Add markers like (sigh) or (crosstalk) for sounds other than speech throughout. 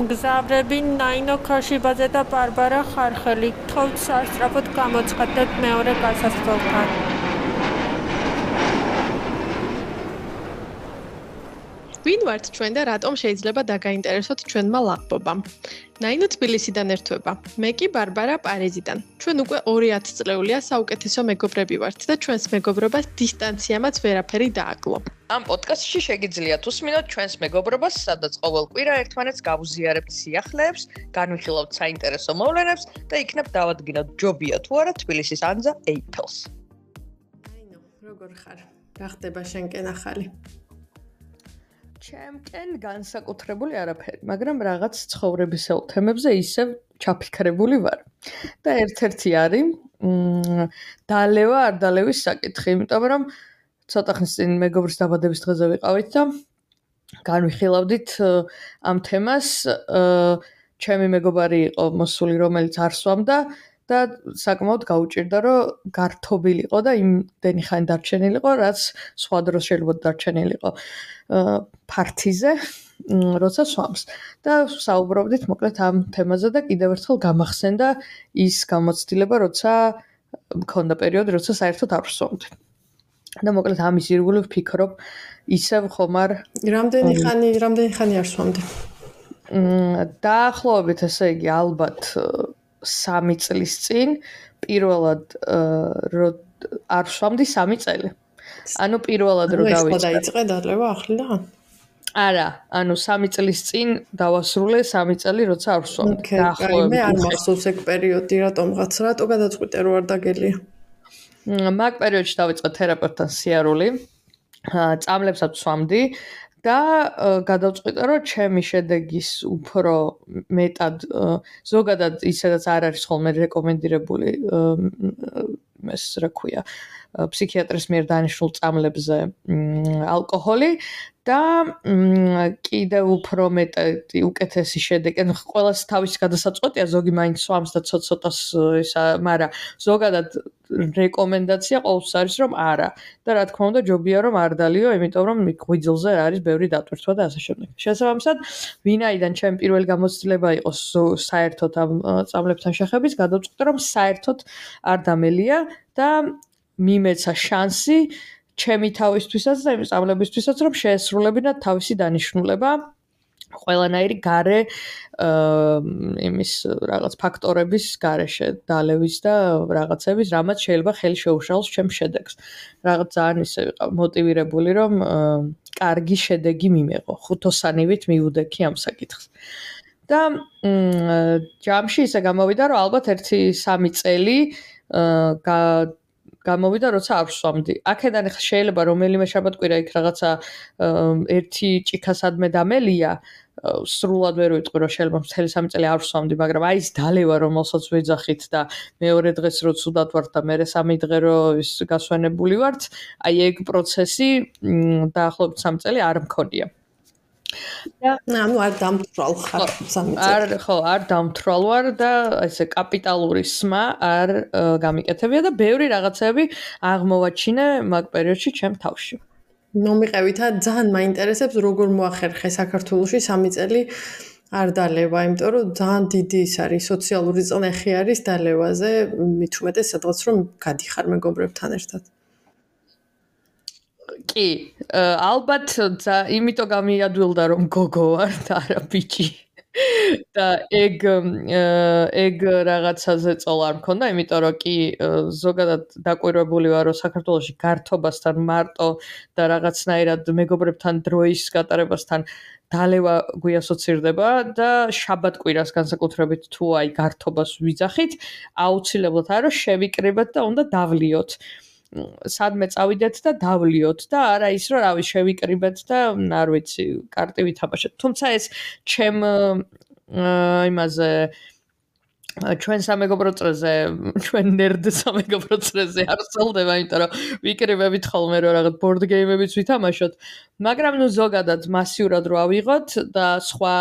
მგზავრები ნაინო ქაშიბაძე და ბარბარა ხარხელი თხოვთ სასწრაფოდ გამოცხადეთ მეორე გასასვლელთან ვინ ვართ ჩვენ და რატომ შეიძლება დაგაინტერესოთ ჩვენმა ლაღბობამ? ნაინო თბილისიდან ერთვება. მე კი ბარბარა პარიზიდან. ჩვენ უკვე 2000 წლეულია საუკეთესო მეგობრები ვართ და ჩვენს მეგობრობას დისტანციამაც ვერაფერი დააკლო. ამ პოდკასტში შეგიძლიათ უსმინოთ ჩვენს მეგობრობას, სადაც ყოველ კვირა ერთმანეთს გავუზიარებთ სიახლეებს, განვიხილავთ საინტერესო მოვლენებს და იქნებ დავადგინოთ ჯობია თუ არა თბილისის ანზა ეიფელს. ნაინო, როგორ ხარ? გახდება შენკენ ახალი. ჩემკენ განსაკუთრებული არაფერი, მაგრამ რაღაც ცხოვრებისეულ თემებზე ისევ ჩაფიქრებული ვარ. და ერთ-ერთი არის მ დალევა არ დალევის საკითხი, იმიტომ რომ ცოტა ხნის წინ მეგობრის დაბადების დღეზე ვიყავით და განვიხილავდით ამ თემას. ჩემი მეგობარი იყო მოსული, რომელიც არ სვამდა და საკმაოდ გაუჭირდა, რომ გართობილიყო და იმდენი ხანი დარჩენილიყო, რაც სხვა დროს შეიძლება დარჩენილიყო. ფართიზე, როცა სვამს. და საუბრობდით მოკლედ ამ თემაზე და კიდევ ერთხელ გამახსენდა ის გამოცდილება, როცა მქონდა პერიოდი, როცა საერთოდ არ ვსვამდი. და მოკლედ ამის ირგვლივ ვფიქრობ, ისევ ხომ არ რამდენი ხანი, რამდენი ხანი არ სვამდი? მ დაახლოებით ესე იგი ალბათ 3 წლის წინ პირველად რო არ სვამდი 3 წელი. ანუ პირველად რო დავიწყე. ეს დაიწყე დალევა ახლიდან? არა, ანუ 3 წლის წინ დავასრულე 3 წელი, როცა არ ვსვამ. დაახლოებით. მე არ მახსოვს ეგ პერიოდი, რატომღაც, რატო გადაწყვიტე რომ არ დაგელია. მაგ პერიოდში დავიწყე თერაპევტთან სიარული. აა, წამლებსაც ვსვამდი და გადავწყვიტე, რომ ჩემი შედეგის უფრო მეტად ზოგადად ისედაც არ არის ხოლმე რეკომენდირებული ეს რა ქვია ფსიქიატრის მიერ დანიშნულ წამლებზე ალკოჰოლი და კიდევ უფრო მეტი უკეთესი შედეგი, ანუ ყოველას თავის გადასაწყვეტია, ზოგი მაინც სვამს და ცოტ-ცოტას ისა, მაგრამ ზოგადად რეკომენდაცია ყოველთვის არის რომ არა. და რა თქმა უნდა, ჯობია რომ არ დალიო, იმიტომ რომ ღვიძლზე არის ბევრი დატვირთვა და ასე შემდეგ. შესაბამისად, ვინაიდან ჩემ პირველ გამოცდილება იყო საერთოდ ამ წამლებთან შეხების, გადავწყვიტე რომ საერთოდ არ დამელია და მიმეცა შანსი ჩემი თავისთვისაც და იმ სწავლებისთვისაც რომ შეესრულებინა თავისი დანიშნულება ყველანაირი gare იმის რაღაც ფაქტორების gareშე დალევის და რაღაცების რამაც შეიძლება ხელი შეუშალოს ჩემ შედეგს. რაღაც ძალიან ისე ვიყავ მოტივირებული რომ კარგი შედეგი მიმეღო. ხუთოსანივით მიუდექი ამ საკითხს. და ჯამში ისე გამოვიდა რომ ალბათ 1-3 წელი აა გამოვიდა როცა არ ვსვამდი. აქედან ხა შეიძლება რომელიმე შაბათკვირა იქ რაღაცა ერთი ჭიქასადმე დამელია სრულად ვერ ვიტყვი რომ შეიძლება მთელი სამი წელი არ ვსვამდი, მაგრამ აი ეს დალევა რომელსაც ვეძახით და მეორე დღეს რო ცუდად ვართ და მეორე სამი დღე რო ის გასვენებული ვართ, აი ეგ პროცესი დაახლოებით სამი წელი არ მქონია. და ანუ არ დამთვალ ხარ სამიწე. არ ხო, არ დამთვალ ვარ და ესე კაპიტალური სმა არ გამიკეთებია და ბევრი რაღაცები აღმოვაჩინე მაგ პერიოდში ჩემ თავში. მომიყევითა ძალიან მაინტერესებს როგორ მოახერხე საქართველოსი სამი წელი არ დალევა, იმიტომ რომ ძალიან დიდი ის არის სოციალური წნეხი არის დალევაზე, მით უმეტეს სადღაც რომ გადიხარ მეგობრებთან ერთად. კი, ალბათ იმიტომ გამიადვილდა რომ გოგო ვარ და არა ბიჭი. და ეგ ეგ რაღაცაზე წოლა არ მქონდა, იმიტომ რომ კი ზოგადად დაკვირვებული ვარ რომ საქართველოსი გართობასთან მარტო და რაღაცნაირად მეგობრებთან დროის გატარებასთან დალევა გვიასოცირდება და შაბათკვირას განსაკუთრებით თუ აი გართობას ვიძახით, აუცილებლად არა შევიკრიბეთ და უნდა დავლიოთ. სადმე წავიდეთ და დავლიოთ და არა ის რომ რავი შევიკრიბეთ და არ ვიცი კარტი ვითამაშეთ თუმცა ეს ჩემ იმაზე ჩვენ სამეგობრო წრეზე, ჩვენ ნერდ სამეგობრო წრეზე არ წელდება, იმიტომ რომ ვიკრიბებით ხოლმე რომ რაღაც ბორდ გეიმებიც ვითამაშოთ, მაგრამ ნუ ზოგადად მასიურად რო ავიღოთ და სხვა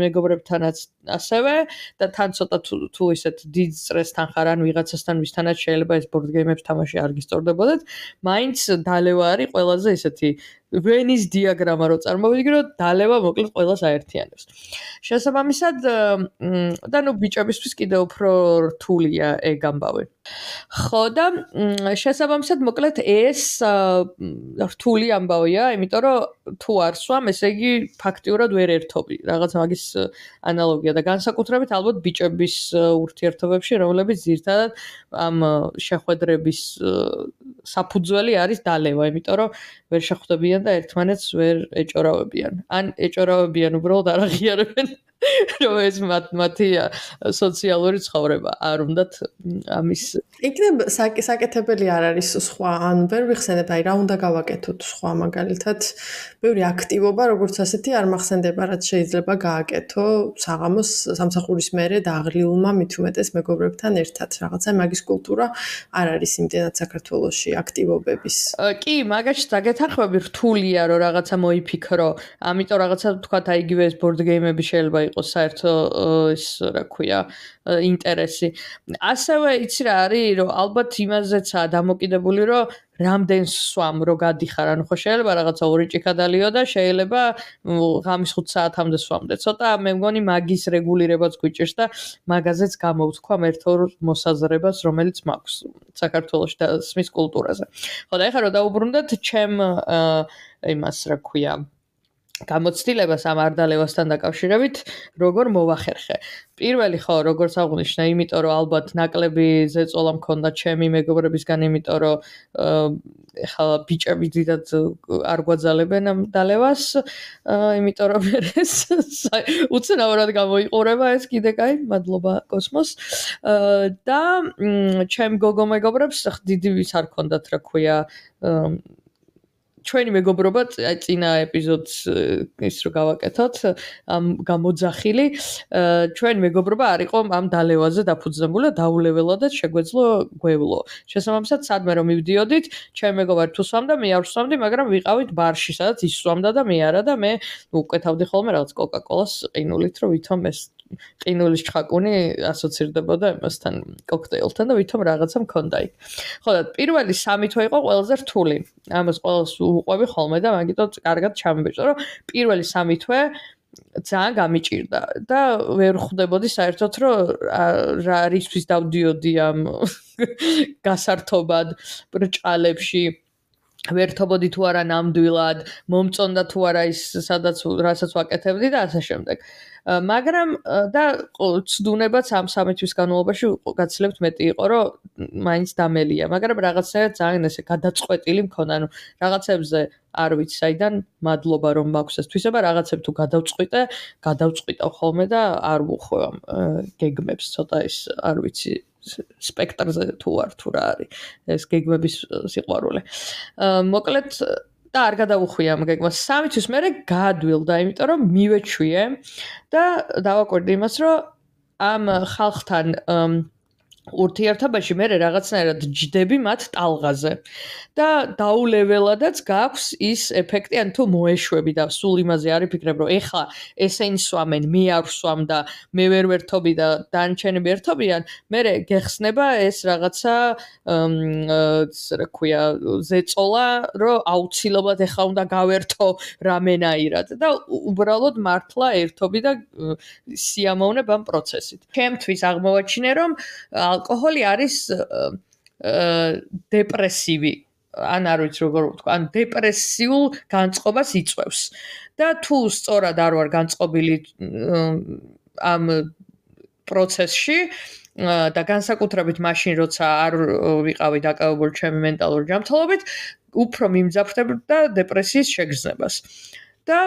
მეგობრებთანაც ასევე და თან ცოტა თუ ისეთ დიდ წრესთან ხარ ან ვიღაცასთან ვისთანაც შეიძლება ეს ბორდ გეიმებს თამაში არ გისწორდებოდეთ, მაინც დალევა არის ყველაზე ისეთი ვენის დიაგრამა რო წარმოვიდგინოთ, დალევა მოკლედ ყველას აერთიანებს. შესაბამისად, და ნუ ბიჭებისთვის კიდე უფრო რთულია ეგ ამბავი. ხო და შესაბამისად, მოკლედ ეს რთული ამბავია, იმიტომ რომ თუ არ სვამ, ესე იგი ფაქტიურად ვერ ერთობი. რაღაც მაგის ანალოგია და განსაკუთრებით ალბათ ბიჭების ურთიერთობებში, რომლებიც ზირთადად ამ შეხვედრების საფუძველი არის დალევა, იმიტომ რომ ვერ შეხვდებიან და ერთმანეთს ვერ ეჭორავებიან. ან ეჭორავებიან უბრალოდ არ აღიარებენ რომ ეს მათი სოციალური ცხოვრება არ უნდათ ამის იქნებ საკეთებელი არ არის სხვა ან ვერ ვიხსენებ აი რა უნდა გავაკეთოთ სხვა მაგალითად. ბევრი აქტივობა როგორც ასეთი არ მახსენდება რაც შეიძლება გააკეთო საღამოს სამსახურის მერე და მით უმეტეს მეგობრებთან ერთად. რაღაცა მაგის კულტურა არ არის იმდენად საქართველოსში აქტივობების. კი მაგაში დაგეთანხმები რთულია რომ რაღაცა მოიფიქრო. ამიტომ რაღაცა თქვა აი იგივე ეს ბორდ გეიმები შეიძლება იყოს საერთო ის რა ქვია ინტერესი. ასევე იცი რა არის, რომ ალბათ იმაზეცაა დამოკიდებული, რომ რამდენს სვამ რო გადიხარ, ანუ ხო შეიძლება რაღაცა ორი ჭიქა დალიო და შეიძლება ღამის 5 საათამდე სვამდე. ცოტა მე მგონი მაგის რეგულირებაც გვიჭირს და მაგაზეც გამოვთქვა ერთო მოსაზრებას, რომელიც მაქვს საქართველოს და სმის კულტურაზე. ხო და ეხლა რო დაუბრუნდეთ ჩემ იმას რა ქვია გამოცდილებას ამ არდალევასთან დაკავშირებით როგორ მოვახერხე. პირველი ხო, როგორც აღნიშნა, იმიტომ რომ ალბათ ნაკლები ზეწოლა მქონდა ჩემი მეგობრებისგან, იმიტომ რომ ეხლა ბიჭები დიდად არ გვაძალებენ ამ დალევას, იმიტომ რომ ეს უცნაურად გამოიყურება ეს კიდე კაი, მადლობა კოსმოს. და ჩემ გოგო მეგობრებს დიდი ვის არ ქონდათ, რა ქვია, ჩვენი მეგობრობა წინა ეპიზოდს ის რო გავაკეთოთ ამ გამოძახილი. ჩვენი მეგობრობა არ იყო ამ დალევაზე დაფუძნებული და დაულეველადაც შეგვეძლო გვევლო შესაბამისად სადმე რომ მივდიოდით ჩემი მეგობარი თუ სვამდა მე არ სვამდი მაგრამ ვიყავით ბარში სადაც ის სვამდა და მე არა და მე უკეთავდი ხოლმე რაღაც კოკაკოლას ყინულით რომ ვითომ ეს ყინულის ჩხაკუნი ასოცირდებოდა იმასთან კოქტეილთან და ვითომ რაღაცა მქონდა იქ. ხო და პირველი სამი თვე იყო ყველაზე რთული. ამას ყოველს უყვები ხოლმე და მაგიტო კარგად ჩამიბეჭდა, რომ პირველი სამი თვე ძალიან გამიჭირდა და ვერ ხვდებოდი საერთოდ რომ რა რისთვის დავდიოდი ამ (laughs) გასართობად ბრჭყალებში ვერთობოდი თუ არა ნამდვილად, მომწონდა თუ არა ის სადაც რასაც ვაკეთებდი და ასე შემდეგ. მაგრამ და ცდუნებაც ამ სამი თვის განმავლობაში გაცლებთ მეტი იყო, რომ მაინც დამელია, მაგრამ რაღაცაა ძალიან ესე გადაწყვეტილი მქონდა, ანუ რაღაცებზე არ ვიცი, საიდან მადლობა რომ მაქვს ეს თვისება, რაღაცებს თუ გადავწყვიტე, გადავწყვიტავ ხოლმე და არ ვუხვევ ამ გეგმებს, ცოტა ის არ ვიცი სპექტრზე თუ არ თუ რა არის ეს გეგმების სიყვარული. მოკლედ და არ გადავუხვია ამ გეგმას. სამი თვის მერე გადვილდა, იმიტომ რომ მივეჩვიე და დავაკვირდი იმას, რომ ამ ხალხთან ურთიერთობაში მე რაღაცნაირად ჯდები მათ ტალღაზე. და დაულეველადაც გაქვს ის ეფექტი ან თუ მოეშვები და სულ იმაზე არ იფიქრებ რომ ეხლა ესენი სვამენ მე არ სვამ და მე ვერ ვერთობი და დანჩენები ერთობიან მე გეხსნება ეს რაღაცა რა ქვია ზეწოლა რომ აუცილებლად ეხლა უნდა გავერთო რამენაირად და უბრალოდ მართლა ერთობი და სიამოვნებ ამ პროცესით. ჩემთვის აღმოვაჩინე რომ ალკოჰოლი არის დეპრესივი ან არ ვიცი როგორ ვთქვა, ან დეპრესიულ განწყობას იწვევს. და თუ სწორად არ ვარ განწყობილი ამ პროცესში და განსაკუთრებით მაშინ როცა არ ვიყავი დაკავებული ჩემი მენტალური ჯანმრთელობით, უფრო მიმძაფრდებ და დეპრესიის შეგრძნებას. და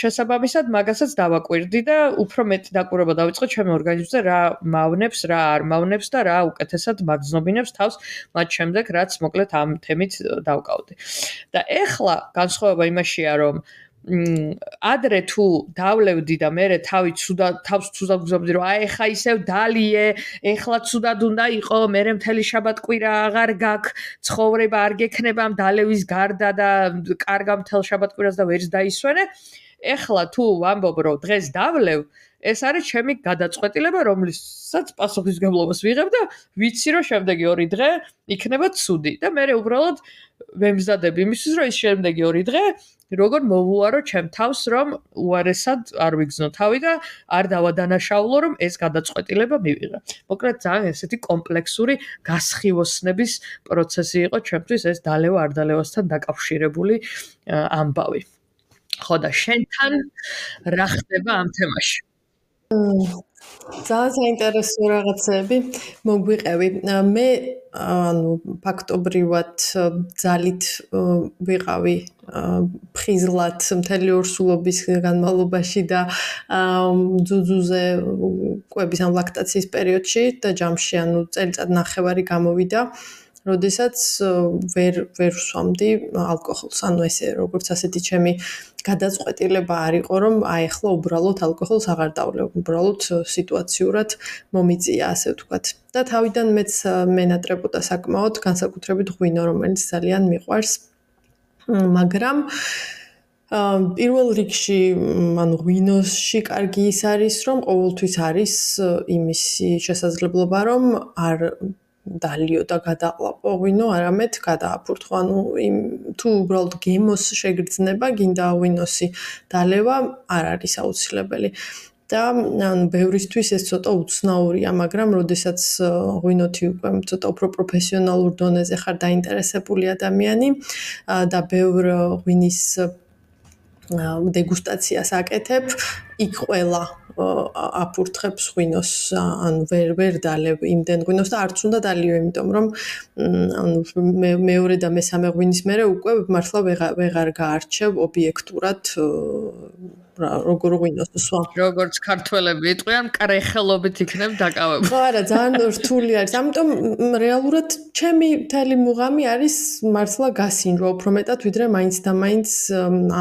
შესაბამისად მაგასაც დავაკვირდი და უფრო მეტი დაკვირვება დავიწყე ჩემი ორგანიზმზე რა მავნებს, რა არ მავნებს და რა უკეთესად მაგზნობინებს თავს მათ შემდეგ რაც მოკლედ ამ თემით დავკავდი. და ეხლა განსხვავება იმაშია რომ ადრე თუ დავლევდი და მე თავი ცუდად თავს ცუდად გზობდი რომ აი ხა ისევ დალიე ეხლა ცუდად უნდა იყო მე მთელი შაბათკვირა აღარ გაქვს ცხოვრება არ გექნება ამ დალევის გარდა და კარგა მთელ შაბათკვირას და ვერც დაისვენე. ეხლა თუ ვამბობ რომ დღეს დავლევ ეს არის ჩემი გადაწყვეტილება, რომლისაც პასუხისგებლობას ვიღებ და ვიცი, რომ შემდეგი 2 დღე იქნება ცუდი და მე უბრალოდ ვემზადებ იმისთვის, რომ ის შემდეგი 2 დღე როგორ მოვუარო ჩემ თავს, რომ უარესად არ ვიგზნო თავი და არ დავადანაშაულო, რომ ეს გადაწყვეტილება მივიღე. მოკლედ ძალიან ესეთი კომპლექსური გასხივოსნების პროცესი იყო ჩემთვის ეს დალევა არ დალევასთან დაკავშირებული ამბავი. ხო და შენთან რა ხდება ამ თემაში? ძალიან საინტერესო რაღაცები მოგვიყევი. მე ანუ ფაქტობრივად ძალით ვიყავი ფხიზლად მთელი ორსულობის განმავლობაში და ძუძუზე კვების ამ ლაქტაციის პერიოდში და ჯამში ანუ წელიწად ნახევარი გამოვიდა. როდესაც ვერ ვერ ვსვამდი ალკოჰოლს. ანუ ესე როგორც ასეთი ჩემი გადაწყვეტილება არ იყო, რომ აი ახლა უბრალოდ ალკოჰოლს აღარ დავლევ, უბრალოდ სიტუაციურად მომიწია, ასე ვთქვათ. და თავიდან მეც მენატრებოდა საკმაოდ, განსაკუთრებით ღვინო, რომელიც ძალიან მიყვარს. მაგრამ აა პირველ რიგში ანუ ღვინოსში კარგი ის არის, რომ ყოველთვის არის იმისი შესაძლებლობა, რომ არ დალიო და გადაყლაპო ღვინო, არამედ გადააფურთხო. ანუ იმ თუ უბრალოდ გემოს შეგრძნება, გინდა ღვინოსი დალევა არ არის აუცილებელი. და ანუ ბევრისთვის ეს ცოტა უცნაურია, მაგრამ როდესაც ღვინოთი უკვე ცოტა უფრო პროფესიონალურ დონეზე ხარ დაინტერესებული ადამიანი და ბევრ ღვინის დეგუსტაციას აკეთებ, იქ ყველა აფურთხებს ღვინოს, ანუ ვერ ვერ დალევ იმდენ ღვინოს და არც უნდა დალიო, იმიტომ რომ ანუ მე მეორე და მესამე ღვინის მერე უკვე მართლა ვეღარ გაარჩევ ობიექტურად როგორ ღვინოს სვა. როგორც ქართველები იტყვიან, კრეხელობით იქნებ დაკავებული. ხო არა, ძალიან რთული არის. ამიტომ რეალურად ჩემი მთელი მუღამი არის მართლა გასინჯვა, უფრო მეტად ვიდრე მაინც და მაინც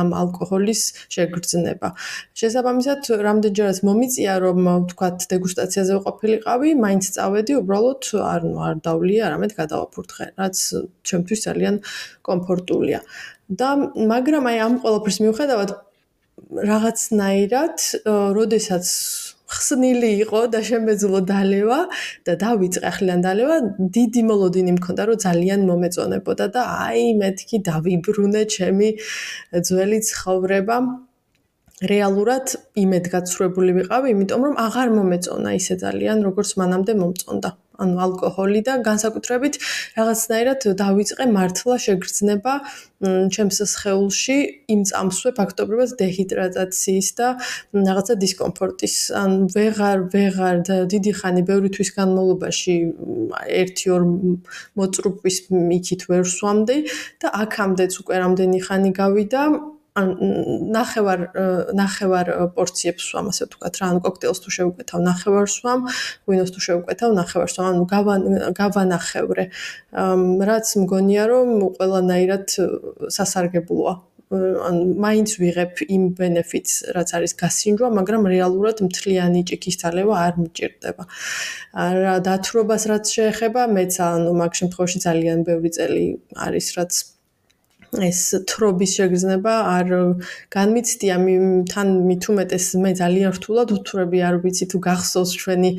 ამ ალკოჰოლის შეგრძნება. შესაბამისად, რამდენჯერაც მომიწია, რომ ვთქვათ, დეგუსტაციაზე ვყოფილიყავი, მაინც წავედი, უბრალოდ არ არ დავლია, არამედ გადავაფურთხე, რაც ჩემთვის ძალიან კომფორტულია. და მაგრამ აი ამ ყველაფერს მიუხედავად რაღაცნაირად, როდესაც ხსნილი იყო და შემეძლო დალევა და დავიწყე ახლიდან დალევა, დიდი მოლოდინი მქონდა, რომ ძალიან მომეწონებოდა და აი მეთქი დავიბრუნე ჩემი ძველი ცხოვრება. რეალურად იმედგაცრუებული ვიყავი, იმიტომ რომ აღარ მომეწონა ისე ძალიან, როგორც მანამდე მომწონდა. ანუ ალკოჰოლი და განსაკუთრებით რაღაცნაირად დავიწყე მართლა შეგრძნება ჩემს სხეულში იმ წამსვე ფაქტობრივად დეჰიდრატაციის და რაღაცა დისკომფორტის ან ვეღარ ვეღარ დიდი ხანი ბევრი თვის განმავლობაში 1-2 მოწრუპის იქით ვერ სვამდი და აქამდეც უკვე რამდენი ხანი გავიდა ან ნახევარ ნახევარ პორციებს სვამ ასე ვთქვათ რა ანუ კოქტეილს თუ შევუკეთავ ნახევარ სვამ ღვინოს თუ შევუკეთავ ნახევარ სვამ ანუ გავანახევრე. რაც მგონია რომ ყველანაირად სასარგებლოა. ან მაინც ვიღებ იმ ბენეფიტს რაც არის გასინჯვა მაგრამ რეალურად მთლიანი ჭიქის ძალევა არ მჭირდება. რა დათრობას რაც შეეხება მეც ანუ მაგ შემთხვევაში ძალიან ბევრი წელი არის რაც ეს თრობის შეგრძნება არ განმიცდია. თან მithumetes მე ძალიან რთულად უთრები არ ვიცი თუ გახსოვს ჩვენი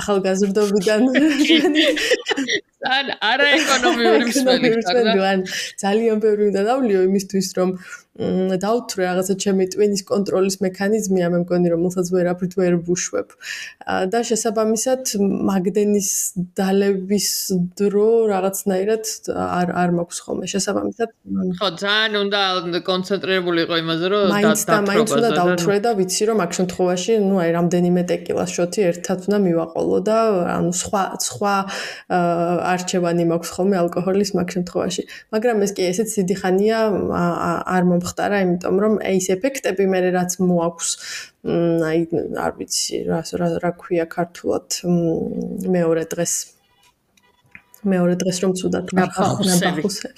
ახალგაზრდობიდან (laughs) ჩვენი ან არა ეკონომიური მსველი ხარ ძალიან ბევრი უნდა დავლიო იმისთვის რომ დაუთრე რაღაცა ჩემი ტვინის კონტროლის მექანიზმი ამ მგონი რომ მოსაც ვერაფრით ვერ ბუშვებ და შესაბამისად მაგდენის დალევის დრო რაღაცნაირად არ არ მაქვს ხოლმე. შესაბამისად ხო ძალიან უნდა კონცენტრირებული იყო იმაზე რომ მაინც და მაინც უნდა დაუთრე და ვიცი რომ აქ შემთხვევაში ნუ აი რამდენიმე ტეკილას შოთი ერთად უნდა მივაყოლო და ანუ სხვა სხვა არჩევანი მაქვს ხოლმე ალკოჰოლის მაგ შემთხვევაში. მაგრამ ეს კი ესეც დიდი ხანია არ მომხ მომხდარა, იმიტომ რომ ეს ეფექტები მე რაც მოაქვს, აი არ ვიცი რა რა ქვია ქართულად მეორე დღეს მეორე დღეს რომ ცუდად ნახავსე.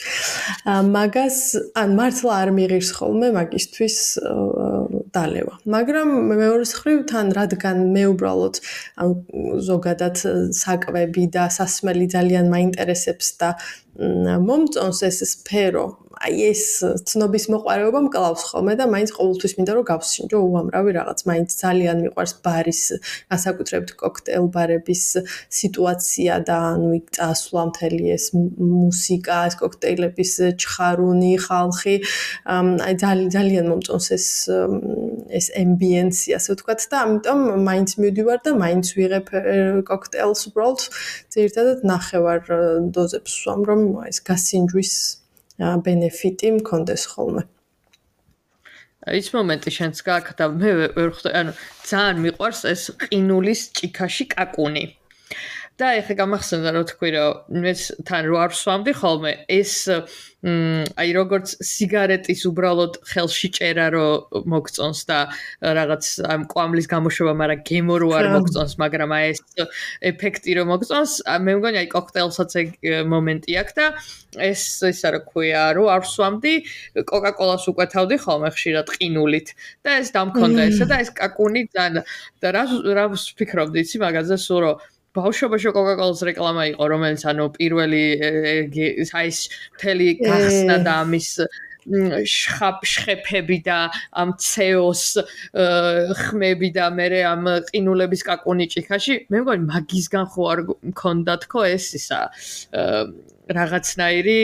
მაგას ან მართლა არ მიიღირს ხოლმე მაგისტვის დალევა. მაგრამ მეორე მხრივ თან რადგან მე უბრალოდ ან ზოგადად საკვები და სასმელი ძალიან მაინტერესებს და მომწონს ეს სფერო, აი ეს ცნობის მოყარეობა მკლავს ხოლმე და მაინც ყოველთვის მინდა რომ გავსინჯო უამრავი რაღაც. მაინც ძალიან მიყვარს ბარის, განსაკუთრებით კოქტეილ ბარების სიტუაცია და ანუ იქ წასვლა მთელი ეს მუსიკა, ეს კოქტეილების ჩხარუნი, ხალხი. აი ძალიან ძალიან მომწონს ეს ეს ambience-ი, ასე ვთქვათ და ამიტომ მაინც მივდივარ და მაინც ვიღებ კოქტეილს უბრალოდ ძირითადად ნახევარ დოზებს ვსვამ, რომ ეს გასინჯვის ბენეფიტი მქონდეს ხოლმე. ის მომენტი შენც გაქვს და მე ვერ ხვდები, ანუ ძალიან მიყვარს ეს ყინულის ჭიქაში კაკუნი. და ეხა გამახსენდა რა თქვი რომ მე თან რო არ ვსვამდი ხოლმე ეს აი როგორც სიგარეტის უბრალოდ ხელში ჭერა რო მოგწონს და რაღაც ამ კვამლის გამოშვება, მაგრამ გემო რო არ მოგწონს, მაგრამ აი ეს ეფექტი რო მოგწონს, მე მგონი აი კოქტეილსაც ეგ მომენტი აქვს და ეს ისა რა ქვია, რო არ ვსვამდი, კოკაკოლას უკვეთავდი ხოლმე ხშირად ყინულით და ეს დამქონდა ესა და ეს კაკუნი ძალიან და რა რა ვფიქრობდი იცი მაგაზე სულ რომ ბავშვობაში კოკაკოლის რეკლამა იყო, რომელიც ანუ პირველი აი ეს მთელი გახსნა და ამის შხაპ შხეფები და ამ CO-ს ხმები და მე ამ ყინულების კაკუნი ჭიქაში. მე მგონი მაგისგან ხო არ მქონდა თქო ეს ისა რაღაცნაირი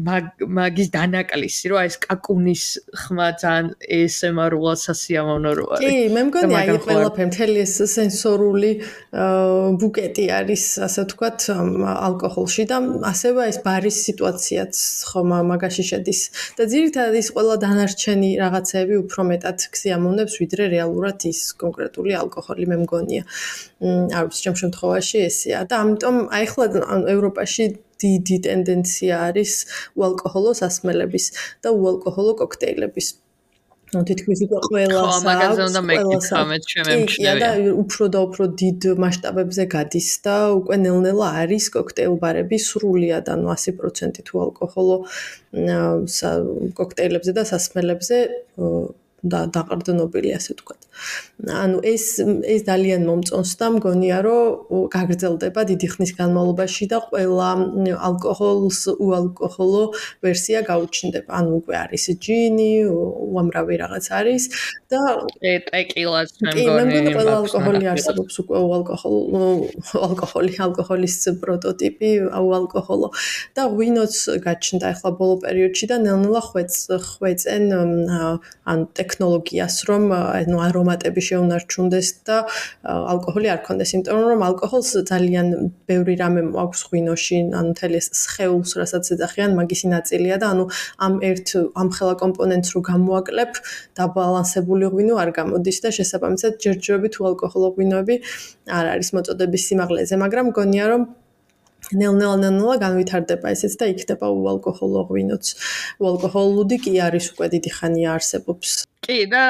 მაგის დანაკლისი რომ ეს კაკუნის ხმა ძალიან ASMR-ულად სასიამოვნო რო არის. კი, მე მგონი აი ყველაფერი მთელი ეს სენსორული ბუკეტი არის, ასე ვთქვათ, ალკოჰოლში და ასევე ეს ბარის სიტუაციაც ხომ მაგაში შედის. და ძირითადად ის ყველა დანარჩენი რაღაცები უფრო მეტად ქსიამოვნებს ვიდრე რეალურად ის კონკრეტული ალკოჰოლი მე მგონია. არ ვიცი, ჩემ შემთხვევაში ესეა და ამიტომ აი ახლა ევროპაში დიდი ტენდენცია არის უალკოჰოლო სასმელების და უალკოჰოლო კოქტეილების. ну თითქმის უკვე ყველა მაგაზე უნდა მეკითხა მე შემემჩნევია. და უფრო და უფრო დიდ მასშტაბებზე გადის და უკვე ნელ-ნელა არის კოქტეილ ბარები სრულიად ანუ 100% თუ ალკოჰოლო კოქტეილებზე და სასმელებზე და დაყრდნობილი ასე ვთქვათ. ანუ ეს ეს ძალიან მომწონს და მგონია რომ გაგრძელდება დიდი ხნის განმავლობაში და ყველა ალკოჰოლს უალკოჰოლო ვერსია გაუჩნდება. ანუ უკვე არის ჯინი, უამრავი რაღაც არის და ტეკილას მე მგონი. მე მგონი ყველა ალკოჰოლი არსებობს უკვე უალკოჰოლო ალკოჰოლი, ალკოჰოლის პროტოტიპი უალკოჰოლო და ვინოც გაჩნდა ახლა ბოლო პერიოდში და ნელ-ნელა ხვეწ ხვეწენ ან ტექნოლოგიას რომ ანუ არომატები შეუნარჩუნდეს და ალკოჰოლი არ ქონდეს, იმიტომ რომ ალკოჰოლს ძალიან ბევრი რამე აქვს ღვინოში, ანუ მთელი ეს სხეულს, რასაც ეძახიან, მაგისი ნაწილია და ანუ ამ ერთ ამ ხელა კომპონენტს რო გამოაკლებ, დაბალანსებული ღვინო არ გამოდის და შესაბამისად ჯერჯერობით ალკოჰოლო ღვინოები არ არის მოწოდების სიმაღლეზე, მაგრამ მგონია რომ ნელ-ნელა განვითარდება ესეც და იქნება უალკოჰოლო ღვინოც. უალკოჰოლური კი არის უკვე დიდი ხანია არსებობს. კი და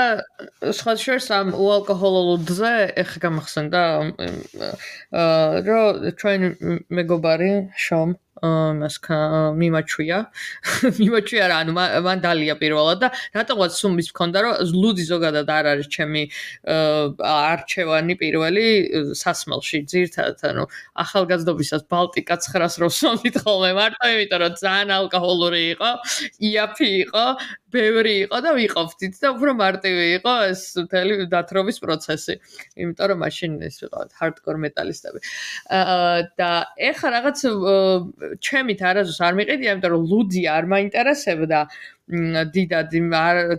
სხვა შორს ამ უალკოჰოლურზე ეხა გამახსენდა აა რომ ჩვენ მეგობარი შომ მას მიმაჩვია (laughs) მიმაჩვია რა ანუ მან დალია პირველად და რატომღაც სუმის მქონდა რომ ლუდი ზოგადად არ არის ჩემი არჩევანი პირველი სასმელში ძირთადად ანუ ახალგაზრდობისას ბალტიკა 900 რო სომით ხოლმე მარტო იმიტომ რომ ძალიან ალკოჰოლური იყო იაფი იყო ბევრი იყო და ვიყოფთით და უფრო მარტივი იყო ეს მთელი დათრობის პროცესი. იმიტომ რომ მაშინ ეს ვიყავთ ჰარდკორ მეტალისტები. აა და ეხა რაღაც ჩემით არაზოს არ მიყიდია, იმიტომ რომ ლუდი არ მაინტერესებდა. დიდად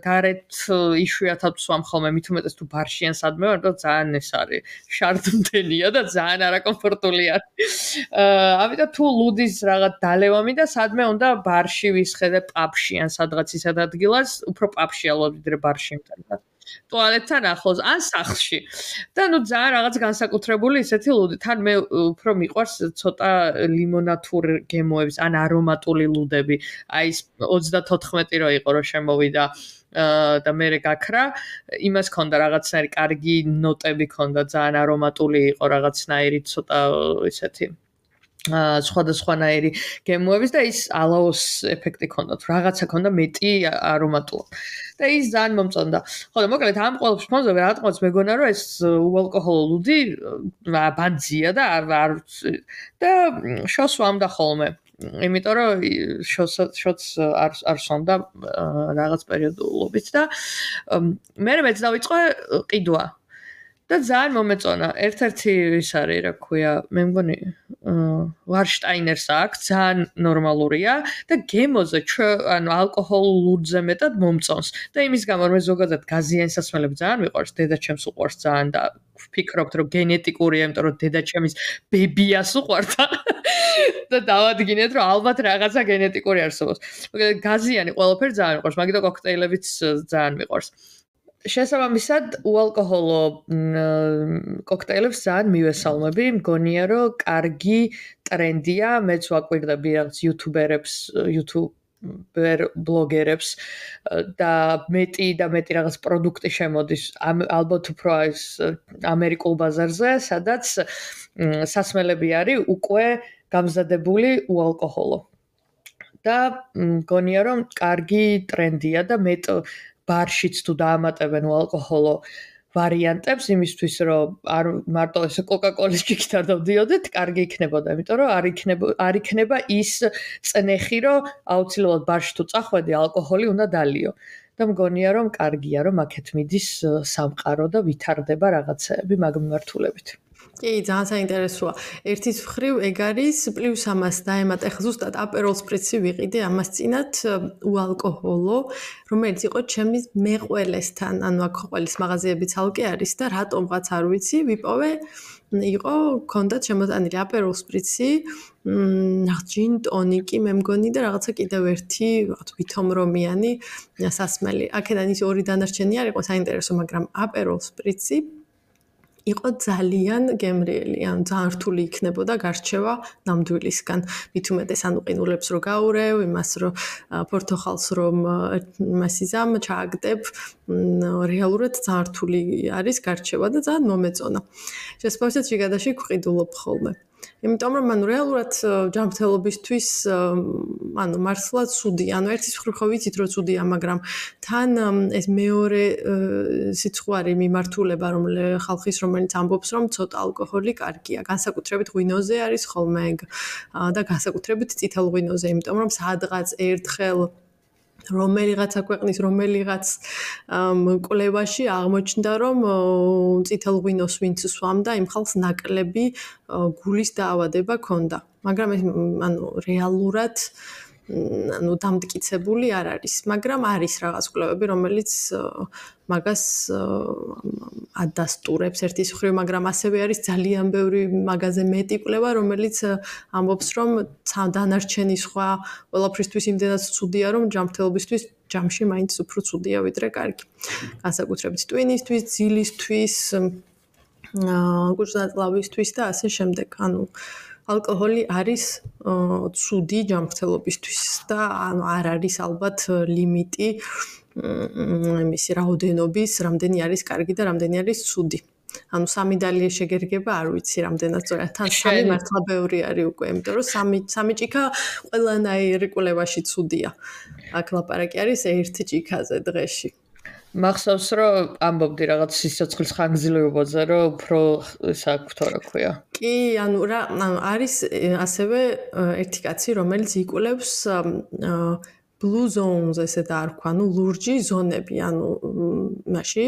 გარეთ იშვიათად ვსვამ ხოლმე მით უმეტეს თუ ბარშიან სადმე ვარ და ძალიან ეს არის შარდმდენია და ძალიან არაკომფორტული არის აა ამიტომ თუ ლუდის რაღაც დალევა მინდა სადმე უნდა ბარში ვისხედე პაპში ან სადღაც ისად ადგილას უფრო პაპში ალბათ ვიდრე ბარში მეთქვა ტუალეტთან ახლოს ან სახლში. და ნუ ძალიან რაღაც განსაკუთრებული ისეთი ლუდი. თან მე უფრო მიყვარს ცოტა ლიმონათურ გემოებს ან არომატული ლუდები. აი ეს 34 რო იყო რო შემოვიდა და მე გაქრა იმას ქონდა რაღაცნაირი კარგი ნოტები ქონდა ძალიან არომატული იყო რაღაცნაირი ცოტა ისეთი სხვადასხვანაირი გემოების და ის ალაოს ეფექტი ქონდა თუ რაღაცა ქონდა მეტი არომატული და ის ძალიან მომწონდა. ხო და მოკლედ ამ ყოველს ფონზე რატომაც მეგონა რომ ეს უალკოჰოლო ლუდი ბანძია და არ არ და შოსვამდა ხოლმე. იმიტომ რომ შოც შოც არ არ სონდა რაღაც პერიოდულობით და მე მეც დავიწყე ყიდვა და ძალიან მომეწონა. ერთ-ერთი ის არის, რა ქვია, მე მგონი ვარშტაინერს აქვს, ძალიან ნორმალურია და გემოზე ანუ ალკოჰოლურზე მეტად მომწონს. და იმის გამო რომ ზოგადად გაზიან სასმელები ძალიან მიყვარს, დედაჩემს უყვარს ძალიან და ვფიქრობთ რომ გენეტიკურია, იმიტომ რომ დედაჩემის ბებიას უყვართ. და დავადგინეთ რომ ალბათ რაღაცა გენეტიკური არსებობს. მაგრამ გაზიანი ყველაფერი ძალიან მიყვარს, მაგიტო კოქტეილებიც ძალიან მიყვარს. შესაბამისად, უალკოჰოლო კოქტეილებს ძალიან მივესალმები, მგონია რომ კარგი ტრენდია, მეც ვაკვირდები რაღაც იუთუბერებს, YouTube ბერ ბლოგერებს და მეტი და მეტი რაღაც პროდუქტი შემოდის ალბათ უფრო ის ამერიკულ ბაზარზე, სადაც სასმელები არის უკვე გამზადებული უალკოჰოლო. და მგონია რომ კარგი ტრენდია და მეტ ბარშიც თუ დაამატებენ ალკოჰოლო ვარიანტებს იმისთვის რომ არ მარტო ეს კოკაკოლის ჭიქით არ დავდიოდეთ, კარგი იქნებოდა, იმიტომ რომ არ იქნება არ იქნება ის წნეხი, რომ აუცილებლად ბარში თუ წახვედი ალკოჰოლი უნდა დალიო. და მგონია რომ კარგია რომ აქეთ მიდის სამყარო და ვითარდება რაღაცები მაგ მიმართულებით. კი, ძალიან საინტერესოა. ერთის მხრივ ეგ არის პლუს ამას დაემატა ხა ზუსტად აპეროლ სპრიცი ვიყიდე ამას წინათ უალკოჰოლო, რომელიც იყო ჩემი მეყველესთან, ანუ აქ ყოველის მაღაზიები ცალკე არის და რატომღაც არ ვიცი, ვიპოვე იყო კონდა შემოტანილი აპეროლ სპრიცი, მ ჯინ ტონიკი მე მგონი და რაღაცა კიდევ ერთი ვითომრომიანი სასმელი. აქედან ის ორი დანარჩენი არ იყო საინტერესო, მაგრამ აპეროლ სპრიცი იყო ძალიან გემრიელი, ან ძალიან რთული იქნებოდა გარჩევა ნამდვილისგან. მით უმეტეს ანუ ყინულებს რო გაურევ, იმას რო პორტოხალს რომ მასიზამ ჩააგდებ, რეალურად ძალიან რთული არის გარჩევა და ძალიან მომეწონა. შესაძლოა შეგადაში ყიდულობ ხოლმე. იმიტომ რომ ანუ რეალურად ჯანმრთელობისთვის ანუ მართლა ცუდი, ანუ ერთის მხრივ ხო ვიცით რომ ცუდია, მაგრამ თან ეს მეორე სიცხარი მიმართულება რომ ხალხის რომელიც ამბობს რომ ცოტა ალკოჰოლი კარგია, განსაკუთრებით ღვინოზე არის ხოლმე და განსაკუთრებით წითელ ღვინოზე, იმიტომ რომ სადღაც ერთხელ რომელიღაცა ქვეყნის რომელიღაც კვლევაში აღმოჩნდა რომ წითელ ღვინოს ვინც სვამდა იმ ხალხს ნაკლები გულის დაავადება ჰქონდა. მაგრამ ეს ანუ რეალურად ანუ დამტკიცებული არ არის, მაგრამ არის რაღაც კვლევები, რომელიც მაგას ადასტურებს ერთის მხრივ, მაგრამ ასევე არის ძალიან ბევრი მაგაზე მეტი კვლევა, რომელიც ამბობს, რომ დანარჩენი სხვა ყველაფრისთვის იმდენად ცუდია, რომ ჯანმრთელობისთვის ჯამში მაინც უფრო ცუდია ვიდრე კარგი. განსაკუთრებით ტვინისთვის, ძილისთვის, აა გუჭდაწლავისთვის და ასე შემდეგ. ანუ ალკოჰოლი არის ცუდი ჯანმრთელობისთვის და ანუ არ არის ალბათ ლიმიტი იმისი რაოდენობის, რამდენი არის კარგი და რამდენი არის ცუდი. ანუ სამი დალია შეგერგება, არ ვიცი რამდენად სწორად. თან სამი მართლა ბევრი არის უკვე, იმიტომ რომ სამი სამი ჭიქა ყველანაირი კულევაში ცუდია. აქ ლაპარაკი არის ერთი ჭიქაზე დღეში. მახსოვს რომ ამბობდი რაღაც სიცოცხლის ხანგრძლივობაზე რომ უფრო საქმე რა ქვია. კი ანუ რა არის ასევე ერთი კაცი რომელიც იკულებს blue zones ესე და არ ვქვა, ну ლურჯი ზონები, ანუ მასში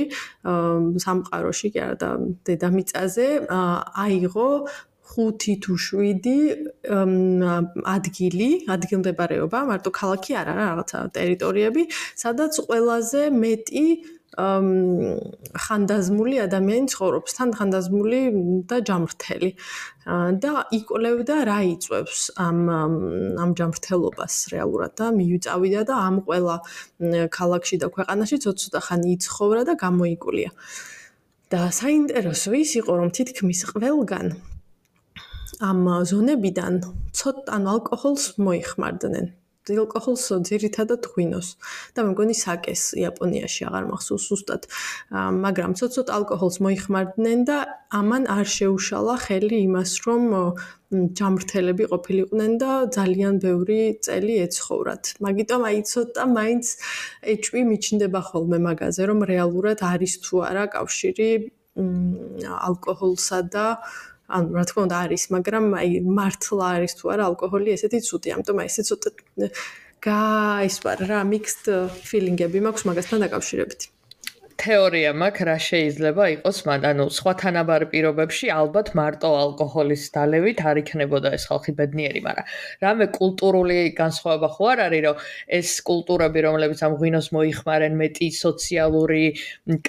სამყაროში კი არა და დედამიწაზე აიღო 5 თუ 7 ადგილი, ადგილმდებარეობა, მარტო ქალაქი არ არა, რაღაცა ტერიტორიები, სადაც ყველაზე მეტი ხანდაზმული ადამიანი ცხოვრობს, თან ხანდაზმული და ჯამრთელი. და იკოლევდა რა იწევს ამ ამ ჯამრთელობას რეალურად და მიიწავიდა და ამ ყველა ქალაქში და ქვეყანაში ცოტა ხანი იცხოვრა და გამოიკულია. და საინტერესო ის იყო, რომ თითქმის ყველგან ამ ზონებიდან ცოტა ანუ ალკოჰოლს მოიხმარდნენ. ალკოჰოლს ძირითადად ღვინოს და მე მგონი საკეს იაპონიაში აღარ მახსოვს უსტად. მაგრამ ცოტ-ცოტ ალკოჰოლს მოიხმარდნენ და ამან არ შეუშალა ხელი იმას, რომ ჯამრთელები ყოფილიყვნენ და ძალიან ბევრი წელი ეცხოვრათ. მაგიტომ აი ცოტა მაინც ეჭვი მიჩნდება ხოლმე მაგაზე, რომ რეალურად არის თუ არა კავშირი ალკოჰოლსა და ანუ რა თქმა უნდა არის, მაგრამ აი მართლა არის თუ არა ალკოჰოლი ესეთი ცუდი, ამიტომ აი ესე ცოტა გაისვარ რა mixed feeling-ები მაქვს მაგასთან დაკავშირებით. თეორია მაქვს რა შეიძლება იყოს მან ანუ სხვა თანაბარ პირობებში ალბათ მარტო ალკოჰოლის დალევით არ იქნებოდა ეს ხალხი ბედნიერი მაგრამ რამე კულტურული განსხვავება ხო არ არის რომ ეს კულტურები რომლებიც ამ ღვინოს მოიხმარენ მეტი სოციალური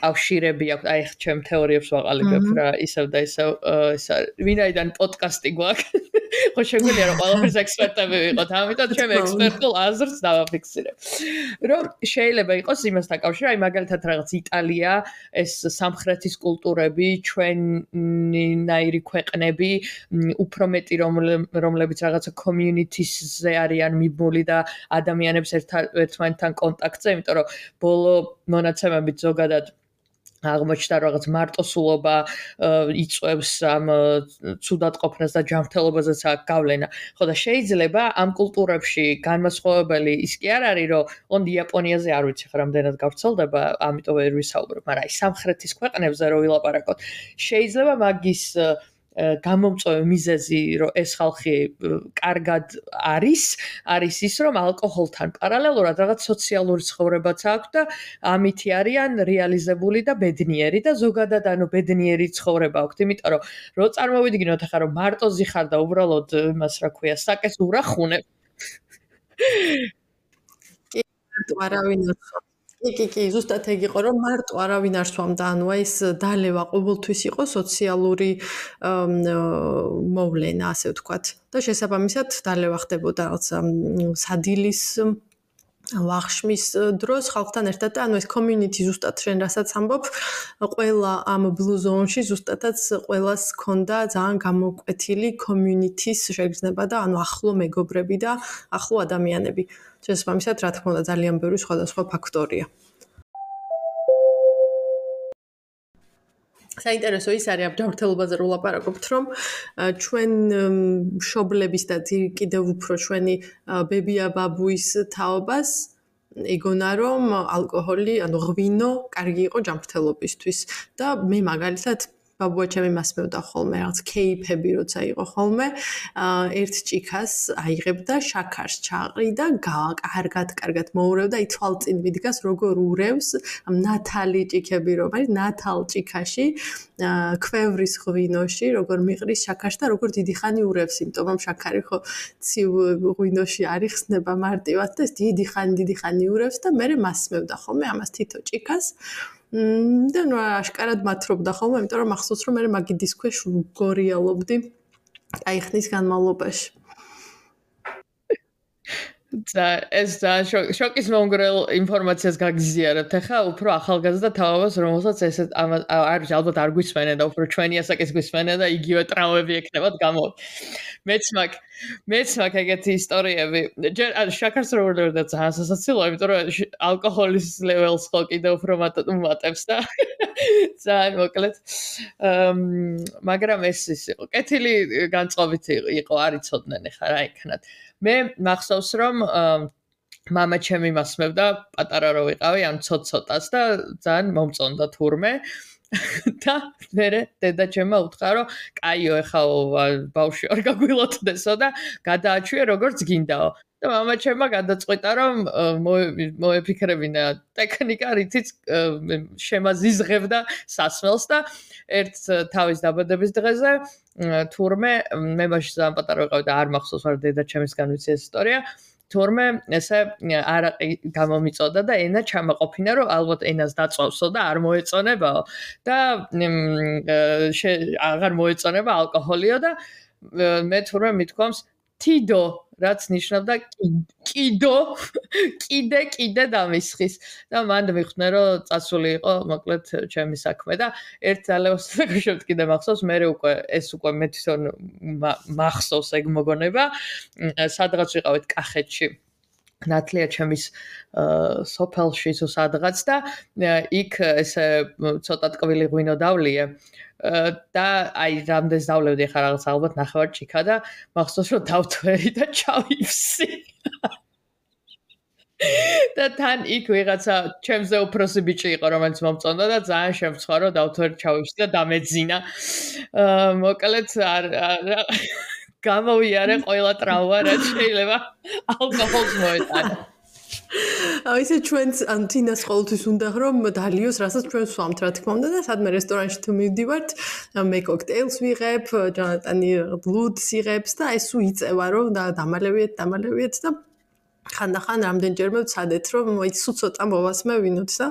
კავშირები აქვს აი ჩემ თეორიებს ვაყალიბებ რა ისევ და ისევ ესა ვინაიდან პოდკასტი გვაქვს? (laughs) ხო შეგვიძლია რომ ყველაფერს ექსპერტები ვიყოთ ამიტომ (laughs) ჩემ ექსპერტულ აზრს დავაფიქსირებ. რომ შეიძლება იყოს იმასთან კავშირი აი მაგალითად რაღაც იტალია, ეს სამხრეთის კულტურები, ჩვენი ნაირი ქვეყნები, უფრო მეტი რომლებიც რაღაცა communities-ზე არიან მიბული და ადამიანებს ერთმანეთთან კონტაქტზე, იმიტომ რომ ბოლო მონაცემებით ზოგადად აღმოჩნდა რაღაც მარტოსულობა იწევს ამ ცუდად ყოფნას და ჯანმრთელობაზეც აქვს გავლენა. ხო და შეიძლება ამ კულტურებში განმასხვავებელი ის კი არ არის, რომ ოღონდ იაპონიაზე არ ვიცი ხა რამდენად გავრცელდება, ამიტომ ვერ ვისაუბრებ, მაგრამ აი სამხრეთის ქვეყნებზე რო ვილაპარაკოთ, შეიძლება მაგის გამომწვევი მიზეზი, რომ ეს ხალხი კარგად არის, არის ის, რომ ალკოჰოლთან პარალელურად რაღაც სოციალური ცხოვრებაც აქვს და ამითი არიან რეალიზებული და ბედნიერი და ზოგადად ანუ ბედნიერი ცხოვრება აქვს, იმიტომ რომ რო წარმოვიდგინოთ ახლა რომ მარტოზი ხარ და უბრალოდ იმას რა ქვია, საკეს ურახუნებ. კი, მარტო არავინ არ ხარ. კი, კი, კი, ზუსტად ეგ იყო, რომ მარტო არავინ არ სვამდა, ანუ ეს დალევა ყოველთვის იყო სოციალური მოვლენა, ასე ვთქვათ. და შესაბამისად დალევა ხდებოდა რაღაცა სადილის ვახშმის დროს ხალხთან ერთად და ანუ ეს community ზუსტად შენ რასაც ამბობ, ყველა ამ blue zone-ში ზუსტადაც ყველას ქონდა ძალიან გამოკვეთილი community-ის შეგრძნება და ანუ ახლო მეგობრები და ახლო ადამიანები. შესაბამისად, რა თქმა უნდა, ძალიან ბევრი სხვადასხვა ფაქტორია. საინტერესო ის არის ამ ჯანმრთელობაზე რო ლაპარაკობთ, რომ ჩვენ შობლების და კიდევ უფრო ჩვენი ბებია ბაბუის თაობას ეგონა რომ ალკოჰოლი, ანუ ღვინო, კარგი იყო ჯანმრთელობისთვის და მე მაგალითად ბაბუა ჩემი მასმევდა ხოლმე რაღაც кейფები როცა იყო ხოლმე. ერთ ჭიქას აიღებდა შაქარს ჩაყრიდა კარგად კარგად მოურევდა ი თვალწინ მიდგას როგორ ურევს ამ ნათალი ჭიქები რომ არის ნათალ ჭიქაში ქვევრის ღვინოში როგორ მიყრის შაქარს და როგორ დიდი ხანი ურევს. იმიტომ რომ შაქარი ხო ცივ ღვინოში არ იხსნება მარტივად და ეს დიდი ხანი დიდი ხანი ურევს და მე მასმევდა ხოლმე ამას თითო ჭიქას. და ნუ აშკარად მათრობდა ხოლმე, იმიტომ რომ ახსოვს რომ მე მაგიდის ქვეშ გორიალობდი აი ხნის განმავლობაში. და ეს და შოკის მომგრელ ინფორმაციას გაგზიარებთ ახლა უფრო ახალგაზრდა თაობას რომელსაც ეს არ ალბათ არ გვისმენენ და უფრო ჩვენი ასაკის გვისმენენ და იგივე ტრავმები ექნებათ გამო მეც მაგ მეც მაგ ეგეთი ისტორიები ჯერ ან შაქარს როგორ ვერ და ძალიან სასაცილოა იმიტომ რომ ალკოჰოლის ლეველს ხო კიდე უფრო მატებს და (laughs) ძალიან მოკლედ მაგრამ ეს ის იყო კეთილი განწყობითი იყო არიწოდნენ ხა რა იქნათ მე მახსოვს რომ мама ჩემი მასმევდა პატარა რო ვიყავი ან ცოტ-ცოტას და ძალიან მომწონდა თურმე და მე დედაჩემმა უთხრა რომ კაიო ეხაო ბავშვი არ გაგვილოთდესო და გადააჩვია როგორც გინდაო. და მამაჩემმა გადაწყვიტა რომ მოეფიქრებინა ტექნიკა რითიც შემაზიზღებდა სასმელს და ერთ თავის დაბადების დღეზე თურმე მე მაშინ ძალიან პატარა ვიყავი და არ მახსოვს ვარ დედაჩემისგან ვიცი ეს ისტორია. თურმე ესე არაყი გამომიწოდა და ენა ჩამაყოფინა რომ ალბათ ენას დაწვავსო და არ მოეწონებაო. და აღარ მოეწონება ალკოჰოლიო და მე თურმე მithkoms თიდო რაც ნიშნავდა კიდო კიდე კიდე დამისხის. და მან მიხნე რომ წასული იყო მოკლედ ჩემი საქმე და ერთ ძალეოს (laughs) შევთ კიდე მახსოვს მე უკვე ეს უკვე მეთქონ მახსოვს ეგ მოგონება. სადღაც ვიყავით კახეთში ნათლია ჩემის სოფელში თუ სადღაც და იქ ესე ცოტა ტკბილი ღვინო დავლია და აი რამდენს დავლევდი ხარ რაღაც ალბათ ნახევარ ჭიქა და მახსოვს რომ დავთვერი და ჩავიფსი (laughs) და თან იქ ვიღაცა ჩემზე უფროსი ბიჭი იყო რომელიც მომწონდა და ძალიან შემცხვა რომ დავთვერ ჩავიშდი და დამეძინა. მოკლედ არ გამოვიარე ყველა ტრავმა რაც შეიძლება ალკოჰოლს მოეტანა. (laughs) აი ესე ჩვენც ან თინას ყოველთვის უნდა რომ დალიოს რასაც ჩვენ სვამთ რა თქმა უნდა და სადმე რესტორანში თუ მივდივართ მე კოქტეილს ვიღებ, ჯანატანი ბლუდს იღებს და ეს უ იწევა რომ დამალევიეთ, დამალევიეთ და ხანდახან რამდენჯერმე ვცადეთ რომ მოიც სულ ცოტა მოვასმევინოთ და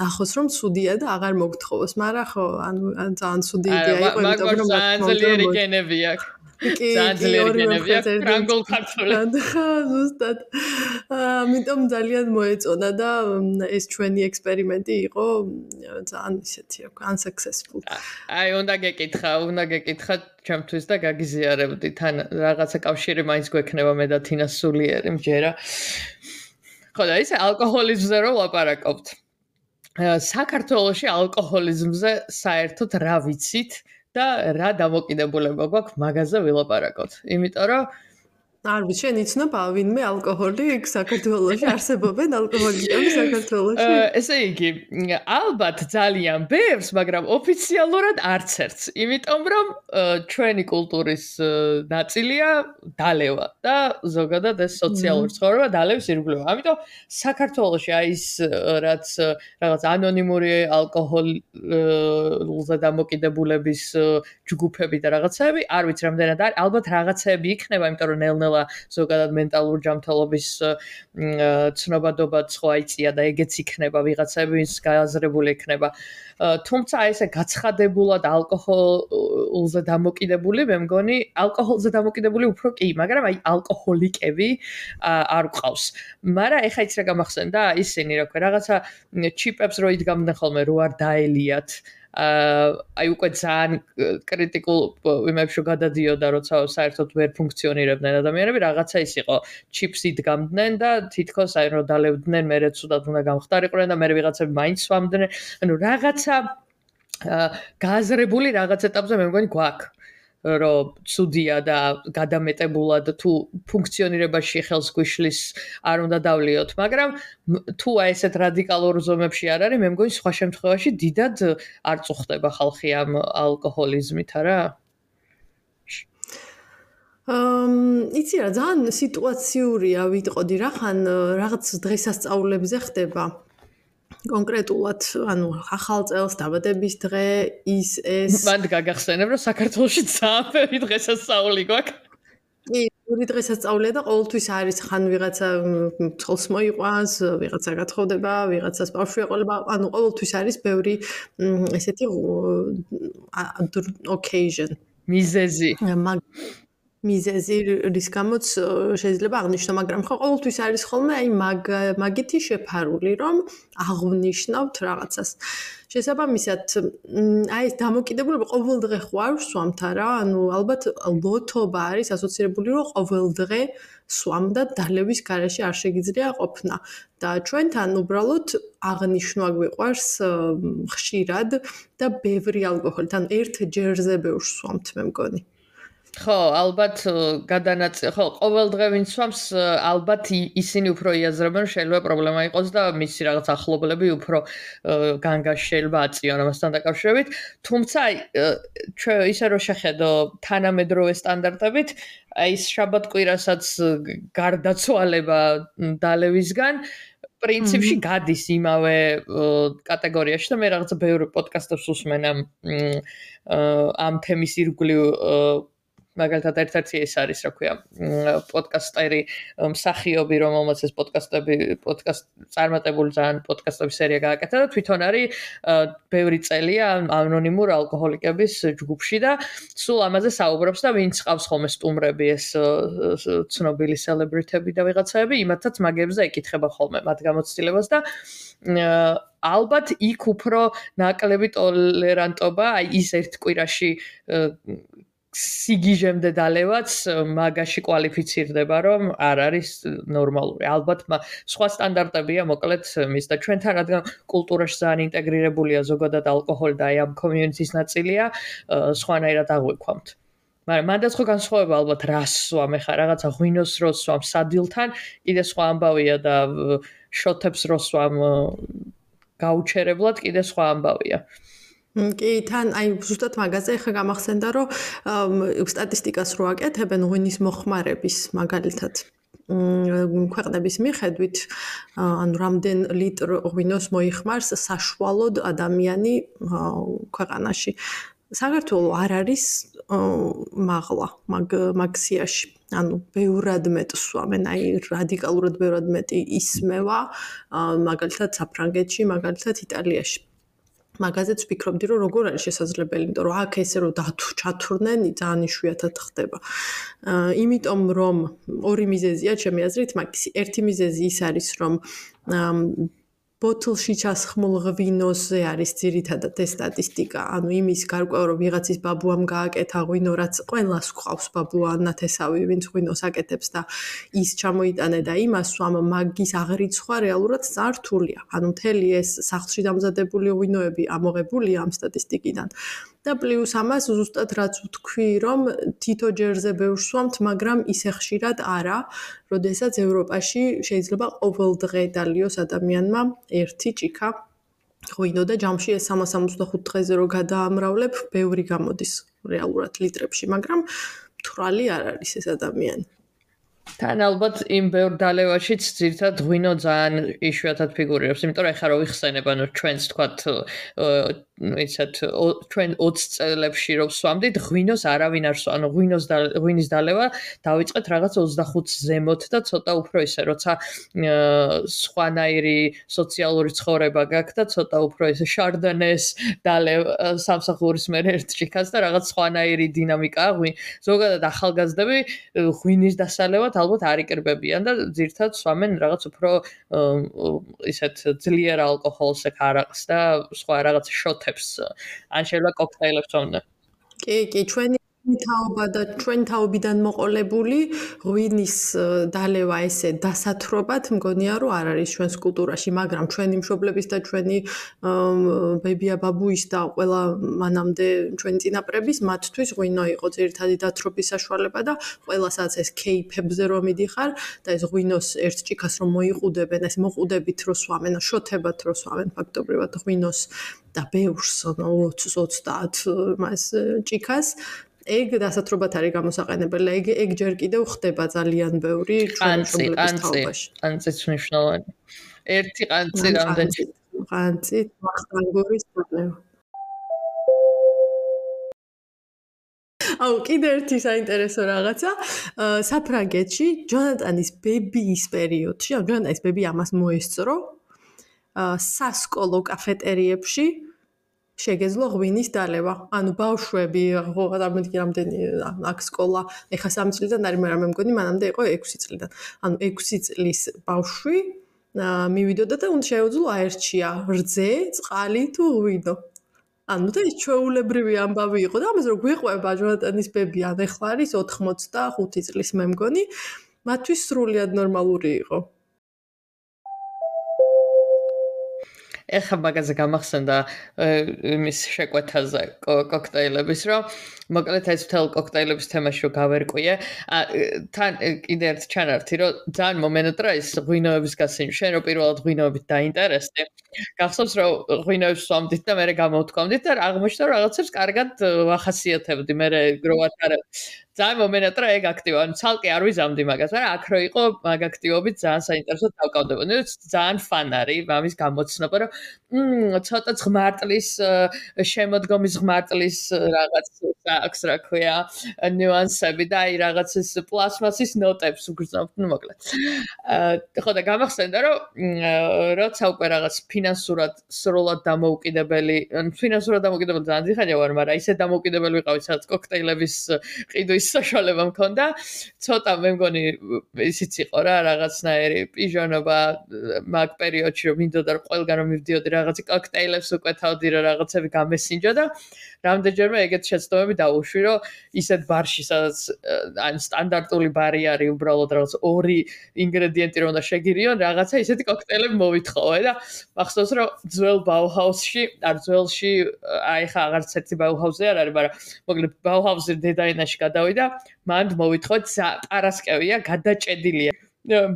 ნახოს რომ ცუდია და აღარ მოგთხოვოს, მაგრამ ხო ანუ ძალიან ცუდი იდეა იყო იმიტომ რომ ძალიან ძლიერი გენები აქვს. კი გენებია ფრანგულ ქართულად ხა ზუსტად. ამიტომ ძალიან მოეწონა და ეს ჩვენი ექსპერიმენტი იყო ძალიან ისეთი unsuccessful. აი უნდა გეკითხა უნდა გეკითხა ჩემთვის და გაგიზიარებდი. თან რაღაცა კავშირი მაინც გვექნება მე და თინა სულიერი მჯერა. ხო და ისე ალკოჰოლიზმზე რო ლაპარაკობთ. საქართველოში ალკოჰოლიზმზე საერთოდ რა ვიცით და რა დამოკიდებულება გვაქვს მაგაზე ვილაპარაკოთ. იმიტომ რომ არ ვიცი, შენ იცნობ ვინმე ალკოჰოლი საქართველოში არსებობენ ალკოჰოლიკები (laughs) საქართველოში? ესე იგი, ალბათ ძალიან ბევრს, მაგრამ ოფიციალურად არც ერთს, იმიტომ რომ ჩვენი კულტურის ნაწილია დალევა და ზოგადად ეს სოციალური ცხოვრება დალევს ირგვლივ. ამიტომ საქართველოში აი ეს რაც რაღაც ანონიმური ალკოჰოლზე დამოკიდებულების ჯგუფები და რაღაცები, არ ვიცი რამდენად არის, ალბათ რაღაცები იქნება, იმიტომ რომ ნელ-ნელა ყველა ზოგადად მენტალურ ჯანმრთელობის ცნობადობა სხვა იწია და ეგეც იქნება ვიღაცების გააზრებული იქნება. თუმცა ესე გაცხადებულად ალკოჰოლზე დამოკიდებული, მე მგონი, ალკოჰოლზე დამოკიდებული უფრო კი, მაგრამ აი ალკოჰოლიკები არ ყავს. მაგრამ ეხა იცი რა გამახსენდა? ისინი რა ქვია, რაღაცა ჩიპებს რო იდგამდნენ ხოლმე, რო არ დაელიათ. აი უკვე ძალიან კრიტიკულ იმებში გადადიოდა, როცა საერთოდ ვერ ფუნქციონირებდნენ ადამიანები, რაღაცა ის იყო. ჩიფსი დგამდნენ და თითქოს აი რომ დალევდნენ, მერე ცუდად უნდა გამختارიყვნენ და მე ვიღაცები მაინც სვამდნენ. ანუ რაღაცა გააზრებული რაღაც ეტაპზე მე მგონი გვაქვს. რომ ცუდია და გადამეტებულად თუ ფუნქციონირებაში ხელს გვიშლის არ უნდა დავლიოთ, მაგრამ თუ აი ესეთ რადიკალურ ზომებში არ არის, მე მგონი სხვა შემთხვევაში დიდად არ წუხდება ხალხი ამ ალკოჰოლიზმით, არა? ამ იცი რა, ძალიან სიტუაციურია ვიტყოდი რა ხან რაღაც დღესასწაულებზე ხდება. კონკრეტულად, ანუ ახალ წელს დაბადების დღე ის ეს მანდ გაგახსენებ რომ საქართველოში ძალიან ბევრი დღესასწაული გვაქვს. კი, ორი დღესასწაულია და ყოველთვის არის ხან ვიღაცა ცოლს მოიყვანს, ვიღაცა გათხოვდება, ვიღაცას ბავშვი ეყოლება, ანუ ყოველთვის არის ბევრი ესეთი occasion მიზეზი. მაგ მიზეზი რის გამოც შეიძლება აღნიშნო, მაგრამ ხო ყოველთვის არის ხოლმე აი მაგ მაგითი შეფარული, რომ აღნიშნავთ რაღაცას. შესაბამისად, აი ეს დამოკიდებულება ყოველ დღე ხო არ სვამთ არა? ანუ ალბათ ლოთობა არის ასოცირებული, რომ ყოველ დღე სვამ და დალევის garaში არ შეგიძლია ყოფნა. და ჩვენთან უბრალოდ აღნიშნვა გვიყვარს ხშირად და ბევრი ალკოჰოლი, თან ერთ ჯერზე ბევრს სვამთ, მე მგონი. ხო, ალბათ გადანაწილ, ხო, ყოველ დღე ვინც სვამს, ალბათ ისინი უფრო იაზრებენ, შეიძლება პრობლემა იყოს და მისი რაღაც ახლობლები უფრო განგაში შეიძლება აწიონ ამასთან დაკავშირებით. თუმცა, ჩვენ ისე რომ შეხედო თანამედროვე სტანდარტებით, აი ეს შაბათ-კვირასაც გარდაცვალება დალევისგან პრინციპში გადის იმავე კატეგორიაში და მე რაღაცა ბევრი პოდკასტებს უსმენ ამ ამ თემის ირგვლივ მაგალითად ერთ-ერთი ეს არის, რა ქვია, პოდკასტერი, მსახიობი, რომელმაც ეს პოდკასტები, პოდკასტ წარმატებული ძალიან პოდკასტების სერია გააკეთა და თვითონ არის ბევრი წელია ანონიმურ ალკოჰოლიკების ჯგუფში და სულ ამაზე საუბრობს და ვინც ყავს ხოლმე სტუმრები ეს ცნობილი სელებრიტები და ვიღაცაები, იმათაც მაგებზე ეკითხება ხოლმე მათ გამოცდილებას და ალბათ იქ უფრო ნაკლები ტოლერანტობა, აი ის ერთ კვირაში სიგიჟემდე დალევაც მაგაში კვალიფიცირდება, რომ არ არის ნორმალური. ალბათ სხვა სტანდარტებია, მოკლედ მის და ჩვენთან რადგან კულტურაში ძალიან ინტეგრირებულია ზოგადად ალკოჰოლი და აი ამ კომიუნიტის ნაწილია, სხვანაირად აღვიქვამთ. მაგრამ მანდაც ხო განსხვავება ალბათ რას სვამ ეხა რაღაცა ღვინოს რო სვამ სადილთან კიდე სხვა ამბავია და შოთებს რო სვამ გაუჩერებლად კიდე სხვა ამბავია კი, თან აი ზუსტად მაგაზე ხა გამახსენდა, რომ სტატისტიკას რო აკეთებენ ღვინის მოხმარების მაგალითად ქვეყნების მიხედვით ანუ რამდენ ლიტრ ღვინოს მოიხმარს საშუალოდ ადამიანი ქვეყანაში. საქართველოს არ არის მაღლა მაგ მაქსიაში. ანუ ბევრად მეტ სვამენ, აი რადიკალურად ბევრად მეტი ისმევა მაგალითად საფრანგეთში, მაგალითად იტალიაში. მაგაზეც ვფიქრობდი, რომ როგორ არის შესაძლებელი, იმიტომ რომ აქ ესე რომ დათუ ჩათურნენ, ძალიან იშვიათად ხდება. აა იმიტომ რომ ორი მიზეზია ჩემი აზრით, მაგის ერთი მიზეზი ის არის, რომ ბოთლში ჩასხმულ ღვინოზე არის ძირითადად ეს სტატისტიკა, ანუ იმის გარკვევა რომ ვიღაცის ბაბუამ გააკეთა ღვინო, რაც ყველას ყავს ბაბუა ნათესავი, ვინც ღვინოს აკეთებს და ის ჩამოიტანე და იმას სვამ მაგის აღრიცხვა რეალურად წართულია. ანუ მთელი ეს სახლში დამზადებული ღვინოები ამოღებულია ამ სტატისტიკიდან. და პლუს ამას ზუსტად რაც ვთქვი, რომ თითო ჯერზე ბევრს ვამთ, მაგრამ ისე ხშირად არა, როდესაც ევროპაში შეიძლება ყოველ დღე დალიოს ადამიანმა ერთი ჭიქა ღვინო და ჯამში ეს 365 დღეზე რო გადაამრავლებ, ბევრი გამოდის რეალურადლიტრებში, მაგრამ თრალი არ არის ეს ადამიანი. თან ალბათ იმ ბევრ დალევაშიც ძირთად ღვინო ძალიან იშვიათად ფიგურირებს, იმიტომ რომ ეხლა რო ვიხსენებ, ანუ ჩვენს თქვათ ისეთ ჩვენ 20 წელებში რო ვსვამდით, ღვინოს არავინ არ სვამ, ანუ ღვინოს და ღვინის დალევა დავიწყეთ რაღაც 25 ზემოთ და ცოტა უფრო ისე, როცა სხვანაირი სოციალური ცხოვრება გაქვს და ცოტა უფრო ისე შარდანეს დალევ სამსახურის მერ ერთ ჭიქას და რაღაც სხვანაირი დინამიკაა ღვინ. ზოგადად ახალგაზრდები ღვინის დასალევად ალბათ არ იკრბებიან და ძირთად სვამენ რაღაც უფრო ისეთ ძლიერ ალკოჰოლს ეხ არაყს და სხვა რაღაც შოთებს ან შეიძლება კოქტეილებს ვამდა. კი, კი, ჩვენი თაობა და ჩვენ თაობიდან მოყოლებული ღვინის დალევა ესე დასათრობად მგონია რომ არ არის ჩვენს კულტურაში, მაგრამ ჩვენი მშობლების და ჩვენი ბებია ბაბუის და ყველა მანამდე ჩვენი წინაპრების მათთვის ღვინო იყო ძირითადი დათრობის საშუალება და ყველა სადაც ეს кейფებზე რომ მიდიხარ და ეს ღვინოს ერთ ჭიქას რომ მოიყუდებენ, ეს მოყუდებით რო სვამენ, შოთებად რო სვამენ ფაქტობრივად ღვინოს და ბევრს, 20-30 მას ჭიქას. ეგ დასათრობად არის გამოსაყენებელი. ეგ ეგ ჯერ კიდევ ხდება ძალიან ბევრი ჩვენშობლების თაობაში. ყანწიც მნიშვნელოვანი. ერთი ყანწი რამდენი? ყანწი მახტანგურის პრობლემა. აუ კიდე ერთი საინტერესო რაღაცა. საფრანგეთში ჯონატანის ბებიის პერიოდში, ჯონატანის ბები ამას მოესწრო. სასკოლო კაფეტერიებში შეგეძლო ღვინის დალევა. ანუ ბავშვები, ხო, წარმოგიდგენ რამდენი აქ სკოლა, ეხა 3 წლიდან არის, მაგრამ მე მგონი მანამდე იყო 6 წლიდან. ანუ 6 წლის ბავშვი მივიდოდა და უნდა შეეძლო აერჩია რძე, წყალი თუ ღვინო. ანუ და ის ჩვეულებრივი ამბავი იყო და ამას რო გვიყვება ჯონატანის ბები, ან ეხლა არის 85 წლის მე მგონი, მათთვის სრულიად ნორმალური იყო. ეხა მაგაზე გამახსენდა იმის შეკვეთაზე კოქტეილების რომ მოკლედ ეს თელ კოქტეილების თემაში რომ გავერკვიე თან კიდე ერთ ჩანართი რომ ძალიან მომენატრა ის ღვინოების გასინ შენ რო პირველად ღვინოებით დაინტერესდი გახსოვს რომ ღვინოებს სვამდით და მე გამოვთქვამდით და აღმოჩნდა რომ რაღაცებს კარგად ვახასიათებდი მე გროვად არა ძალიან მომენატრა ეგ აქტივობა. ანუ ცალკე არ ვიზამდი მაგას, მაგრამ აქ რო იყო მაგ აქტივობით ძალიან საინტერესო დავკავდებოდი. ძალიან ფან არის მამის გამოცნობა, რომ მმ ცოტა ღმარტლის შემოდგომის ღმარტლის რაღაც აქვს რა ქვია, ნიუანსები და აი რაღაც ეს პლასმასის ნოტებს უგრძნობ, ნუ მოკლედ. ხო და გამახსენდა, რომ როცა უკვე რაღაც ფინანსურად სრულად დამოუკიდებელი, ფინანსურად დამოუკიდებელი ძალიან ძიხანია ვარ, მაგრამ ისე დამოუკიდებელი ვიყავი, სადაც კოქტეილების ყიდვის საშუალება მქონდა. ცოტა მე მგონი ისიც იყო რა, რაღაცნაირი პიჟონობა მაგ პერიოდში რომ მინდოდა რომ ყველგან რომ მივდიოდი რაღაცი კოქტეილებს უკვეთავდი რა რაღაცები გამესინჯო და რამდენჯერმე ეგეთ შეცდომები დაუშვი, რომ ისეთ ბარში, სადაც ან სტანდარტული ბარი არის, უბრალოდ რაღაც ორი ინგრედიენტი რომ და შეგირიონ, რაღაცა ისეთი კოქტეილები მოვითხოვე და მახსოვს, რომ ძველ ბაუჰაუსში, არ ძველში, აი ხა აღარც ერთი ბაუჰაუსი არ არის, მაგრამ მოკლედ ბაუჰაუსი დედაინაში გადავიდა, მანდ მოვითხოვე პარასკევია, გადაჭედილია.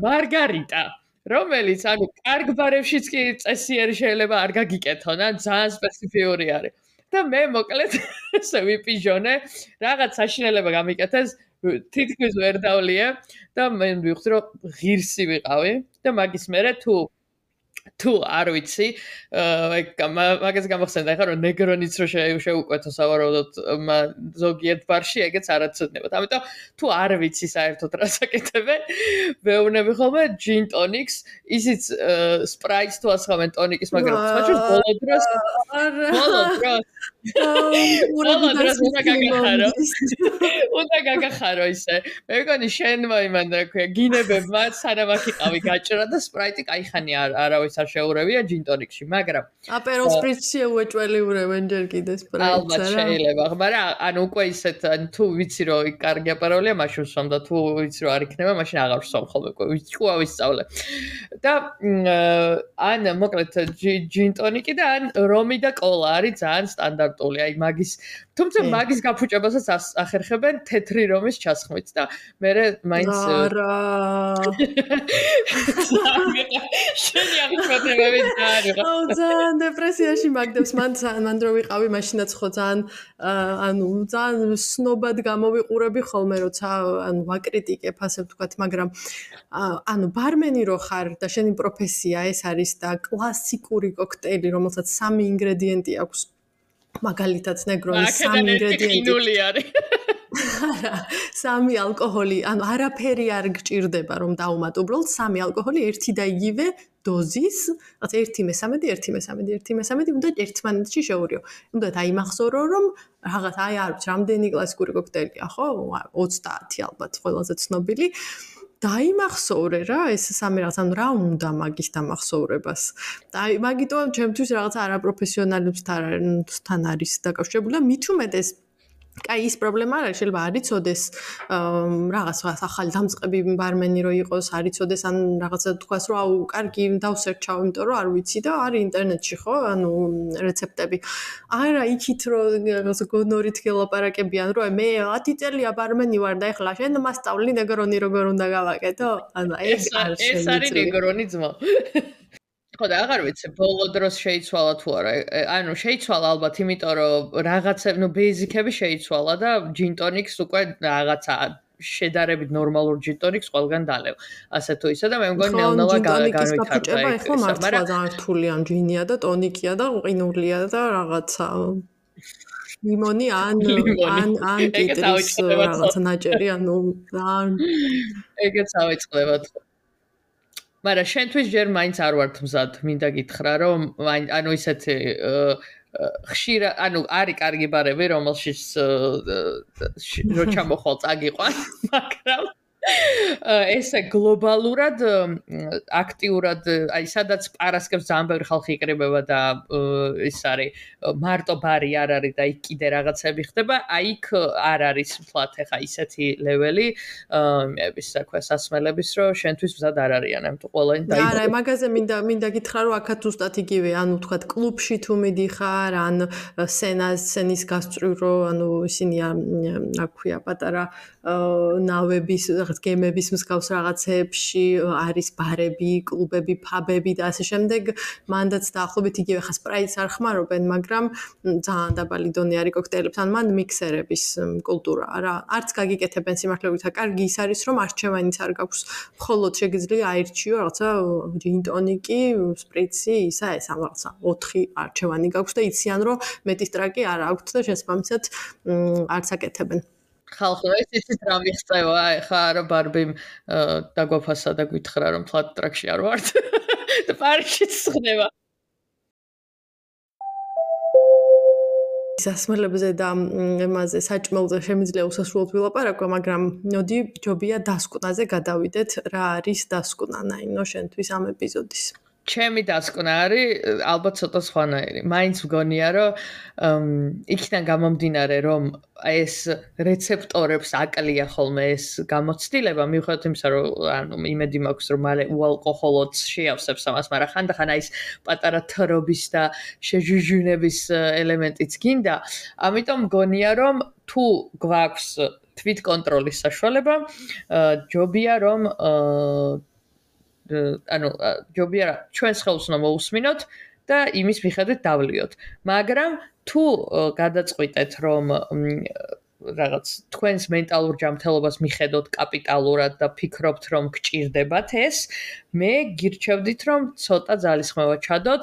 მარგარიტა რომელიც ანუ კარგ ბარებშიც კი წესიერი შეიძლება არ გაგიკეთონ, ან ძალიან სპეციფიური არის. და მე მოკლედ (laughs) ესე ვიპიჟონე, რაღაც საშინელება გამიკეთეს, თითქმის ვერ დავლიე და მე რომ ღირსი ვიყავი და მაგის მერე თუ თუ არ ვიცი, მაგას გამახსენდა ხა რომ ნეგრონიც რო შეუკვეთო სავარაუდოდ ზოგიერთ ბარში ეგეც არაცოდნებოდ. ამიტომ თუ არ ვიცი საერთოდ რა საკეთებენ, ვეუბნები ხოლმე ჯინ ტონიქს, ისიც სპრაიტს თუ ასხამენ ტონიკის, მაგრამ ხაჭო ბოლო დროს ბოლო დროს ყველა დროს უნდა გაგახარო. უნდა გაგახარო ისე. მე მგონი შენ მოიმანდა რა ქვია, გინებებმა სანამ აქიყავი გაჭრა და სპრაიტი кайხანი არ არავის არ შეურევია ჯინტონიკში, მაგრამ აპეროლ სპრიტში უეჭველიურებენ ჯერ კიდე სპრაიტს. ალბათ შეიძლება, მაგრამ ანუ უკვე ისეთ ან თუ ვიცი რომ კარგი აპეროლია, მაშინ ვსვამ და თუ ვიცი რომ არ იქნება, მაშინ აღარ ვსვამ ხოლმე უკვე ჭკუა ვისწავლე. და ან მოკლედ ჯინტონიკი და ან რომი და კოლა არის ძალიან სტანდარტული აი მაგის თუმცა მაგის გაფუჭებასაც ახერხებენ თეთრი რომის ჩასხმით და მე მაინც არა შენი აღწოდებები ძალიან აუ ძალიან დეპრესიაში მაგდებს. მან მან დრო ვიყავი მაშინაც ხო ძალიან ანუ ძალიან სნობად გამოვიყურები ხოლმე როცა ანუ ვაკრიტიკებ ასე ვთქვათ მაგრამ ანუ ბარმენი რო ხარ და შენი პროფესია ეს არის და კლასიკური კოქტეილი რომელსაც სამი ინგრედიენტი აქვს მაგალითად ნეგრონის სამი ინგრედიენტი არის. (laughs) არა, სამი ალკოჰოლი, ანუ არაფერი არ გჭირდება რომ დაუმატო, უბრალოდ სამი ალკოჰოლი ერთი და იგივე დოზის, რაც 1/13, 1/13, 1/13 უნდა ერთმანეთში შეურიო. უნდა დაიმახსოვრო რომ რაღაც აი არ ვიცი, რამდენი კლასიკური კოქტეილია, ხო? 30 ალბათ ყველაზე ცნობილი. დაიმახსოვრე რა ეს სამი რაღაც ანუ რა უნდა მაგის დამახსოვრებას? და მაგიტომ ჩემთვის რაღაც არაპროფესიონალებთან არის დაკავშირებული და მით უმეტეს კაი ის პრობლემა არ არის შეიძლება არ იცოდეს რაღაც რაღაც ახალი დამწყები ბარმენი რო იყოს არ იცოდეს ან რაღაცა თქვას რომ აუ კარგი დავსერჩავ იმიტომ რომ არ ვიცი და არის ინტერნეტში ხო ანუ რეცეპტები. არა იქით რომ რაღაც გონორით გელაპარაკებიან რომ მე 10 წელია ბარმენი ვარ და ეხლა შენ მასწავლი ნეგრონი როგორ უნდა გავაკეთო? ანუ ეს ეს არის ნეგრონი ძმა ხო და აღარ ვიცი ბოლო დროს შეიცვალა თუ არა ანუ შეიცვალა ალბათ იმიტომ რომ რაღაცა ნუ ბეიზიკები შეიცვალა და ჯინტონიქს უკვე რაღაცა შედარებით ნორმალურ ჯინტონიქს ყველგან დალევ. ასე თუ ისა და მე მგონი ნელ-ნელა განვითარდა. მაგრამ ძალიან რთული ამ ჯინია და ტონიკია და ყინულია და რაღაცა ლიმონი ან ან ან კიტრის რაღაცა ნაჭერი ანუ ეგეც ავიწყდება თქო. მაგრამ შენთვის ჯერ მაინც არ ვართ მზად, მინდა გითხრა, რომ ანუ ისეთი ხშირ ანუ არის კარგი ბარები, რომელშიც რო ჩამოხვალ წაგიყვან, (laughs) მაგრამ (laughs) ესე გლობალურად აქტიურად აი სადაც პარასკევს ძალიან ბევრი ხალხი იყრებება და ის არის მარტო ბარი არ არის და იქ კიდე რაღაცები ხდება აი იქ არ არის ფლათ ახლა ისეთი ლეველი მეების საქმე სასმელების რომ შენთვის მზად არ არიან ამ თუ ყველანი დაიბო არა მაგაზე მინდა მინდა გითხრა რომ აქაც უბრალოდ იგივე ანუ თქვა კლუბში თუ მიდიხარ ან სენას სენის გასწრივ რომ ანუ ისინი რა ქვია პატარა ნავების რაღაც გემების მსგავს რაღაცეებში არის ბარები, კლუბები, ფაბები და ასე შემდეგ. მანდაც დაახლოებით იგივე ხა სპრაიტს არ ხმარობენ, მაგრამ ძალიან დაბალი დონე არის კოქტეილებს. ან მან მიქსერების კულტურა რა. არც გაგიკეთებენ სიმართლეებით, კარგი ის არის, რომ არჩევანიც არ გაქვს. მხოლოდ შეგიძლია აირჩიო რაღაცა ჯინ ტონიკი, სპრიცი, ისა ეს ამ რაღაცა 4 არჩევანი გაქვს და იციან, რომ მეტი სტრაკი არ აქვთ და შესაბამისად არც აკეთებენ. ხალხო ეს იცით რა მიხწევა აი ხა რა ბარბიმ დაგვაფასა და გითხრა რომ ფლატ ტრაქში არ ვართ. (laughs) და პარკშიც ხდება. სასმელებზე და ემაზე საჭმელზე შემიძლია უსასრულოდ ვილაპარაკო, მაგრამ ნოდი ჯობია დასკვნაზე გადავიდეთ, რა არის დასკვნა, ნაინო შენთვის ამ ეპიზოდის. ჩემი დასკვნა არის ალბათ ცოტა სხვანაირი. მაინც მგონია, რომ იქიდან გამომდინარე, რომ ეს რეცეპტორებს აკლია ხოლმე ეს გამოცდილება, მიუხედავად იმისა, რომ ანუ იმედი მაქვს, რომ მალე უალკოჰოლოც შეავსებს ამას, მაგრამ ხანდახან აი ეს პატარა თრობის და შეჟუჟუნების ელემენტიც გინდა. ამიტომ მგონია, რომ თუ გვაქვს თვით კონტროლის საშუალება, ჯობია რომ ანუ ჯობია რა ჩვენს ხელს უნდა მოусმინოთ და იმის მიხედვით დავლიოთ. მაგრამ თუ გადაწყვიტეთ რომ რაღაც თქვენს მენტალურ ჯანმრთელობას მიხედოთ კაპიტალურად და ფიქრობთ რომ გჭირდებათ ეს, მე გირჩევდით რომ ცოტა ძალისხმევა ჩადოთ.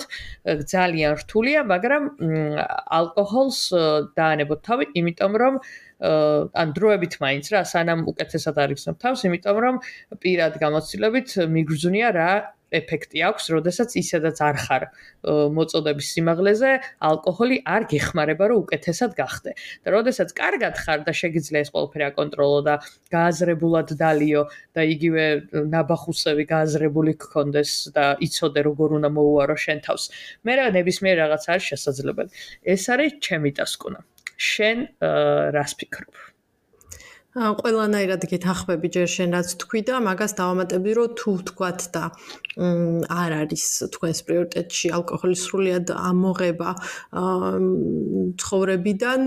ძალიან რთულია, მაგრამ ალკოჰოლს დაანებოთ თავი, იმიტომ რომ ან დროებით მაინც რა სანამ უკეთესად არიგზნობ თავს, იმიტომ რომ პირად გამოცდილებით მიგრძნია რა ეფექტი აქვს, როდესაც ისედაც არ ხარ მოწოდების სიმაღლეზე, ალკოჰოლი არ გეხმარება რომ უკეთესად გახდე. და როდესაც კარგად ხარ და შეგიძლია ეს ყველაფერი აკონტროლო და გააზრებულად დალიო და იგივე ნაბახუსები გააზრებული გქონდეს და იცოდე როგორ უნდა მოუარო შენ თავს. მე რა ნებისმიერ რაღაც არის შესაძლებელი. ეს არის ჩემი დასკვნა. შენ რას ფიქრობ? ყველანაირად გეთახმები ჯერ შენ რაც თქვი და მაგას დავამატები რომ თუ თქვათ და არ არის თქვენს პრიორიტეტში ალკოჰოლის სრულიად ამოღება ცხოვრებიდან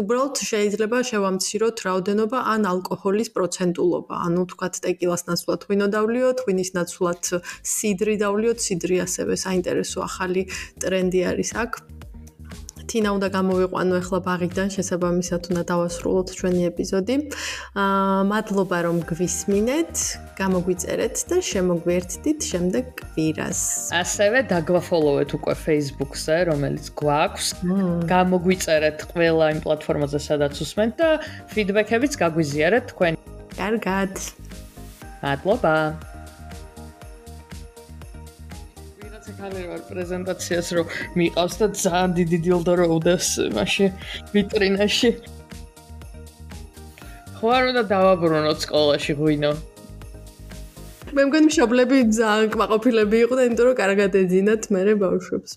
უბრალოდ შეიძლება შევამციროთ რაოდენობა ან ალკოჰოლის პროცენტულობა. ანუ თქვათ ტეკილას ნაცვლად ღვინო დავლიოთ ღვინის ნაცვლად სიდრი დავლიოთ სიდრი ასევე საინტერესო ახალი ტრენდი არის აქ თინა უნდა გამოვიყვანო ახლა ბაღიდან შესაბამისად უნდა დავასრულოთ ჩვენი ეპიზოდი. აა მადლობა რომ გვისმინეთ, გამოგვიწერეთ და შემოგვერთდით შემდეგ კვირას. ასევე დაგვაფოლოვეთ უკვე Facebook-ზე, რომელიც გვაქვს. გამოგვიწერეთ ყველა იმ პლატფორმაზე, სადაც უსმენთ და ფიდბექებიც გაგვიზიარეთ თქვენ. კარგად. მადლობა. ხალე ვარ პრეზენტაციას რომ მიყავს და ძალიან დიდი დილდო რო უდეს მაშინ ვიტრინაში. ხო არ უნდა დავაბრუნოთ სკოლაში ღვინო. მე მგონი მშობლები ძალიან კმაყოფილები იყვნენ იმიტომ რომ კარგად ეძინათ მე ბავშვებს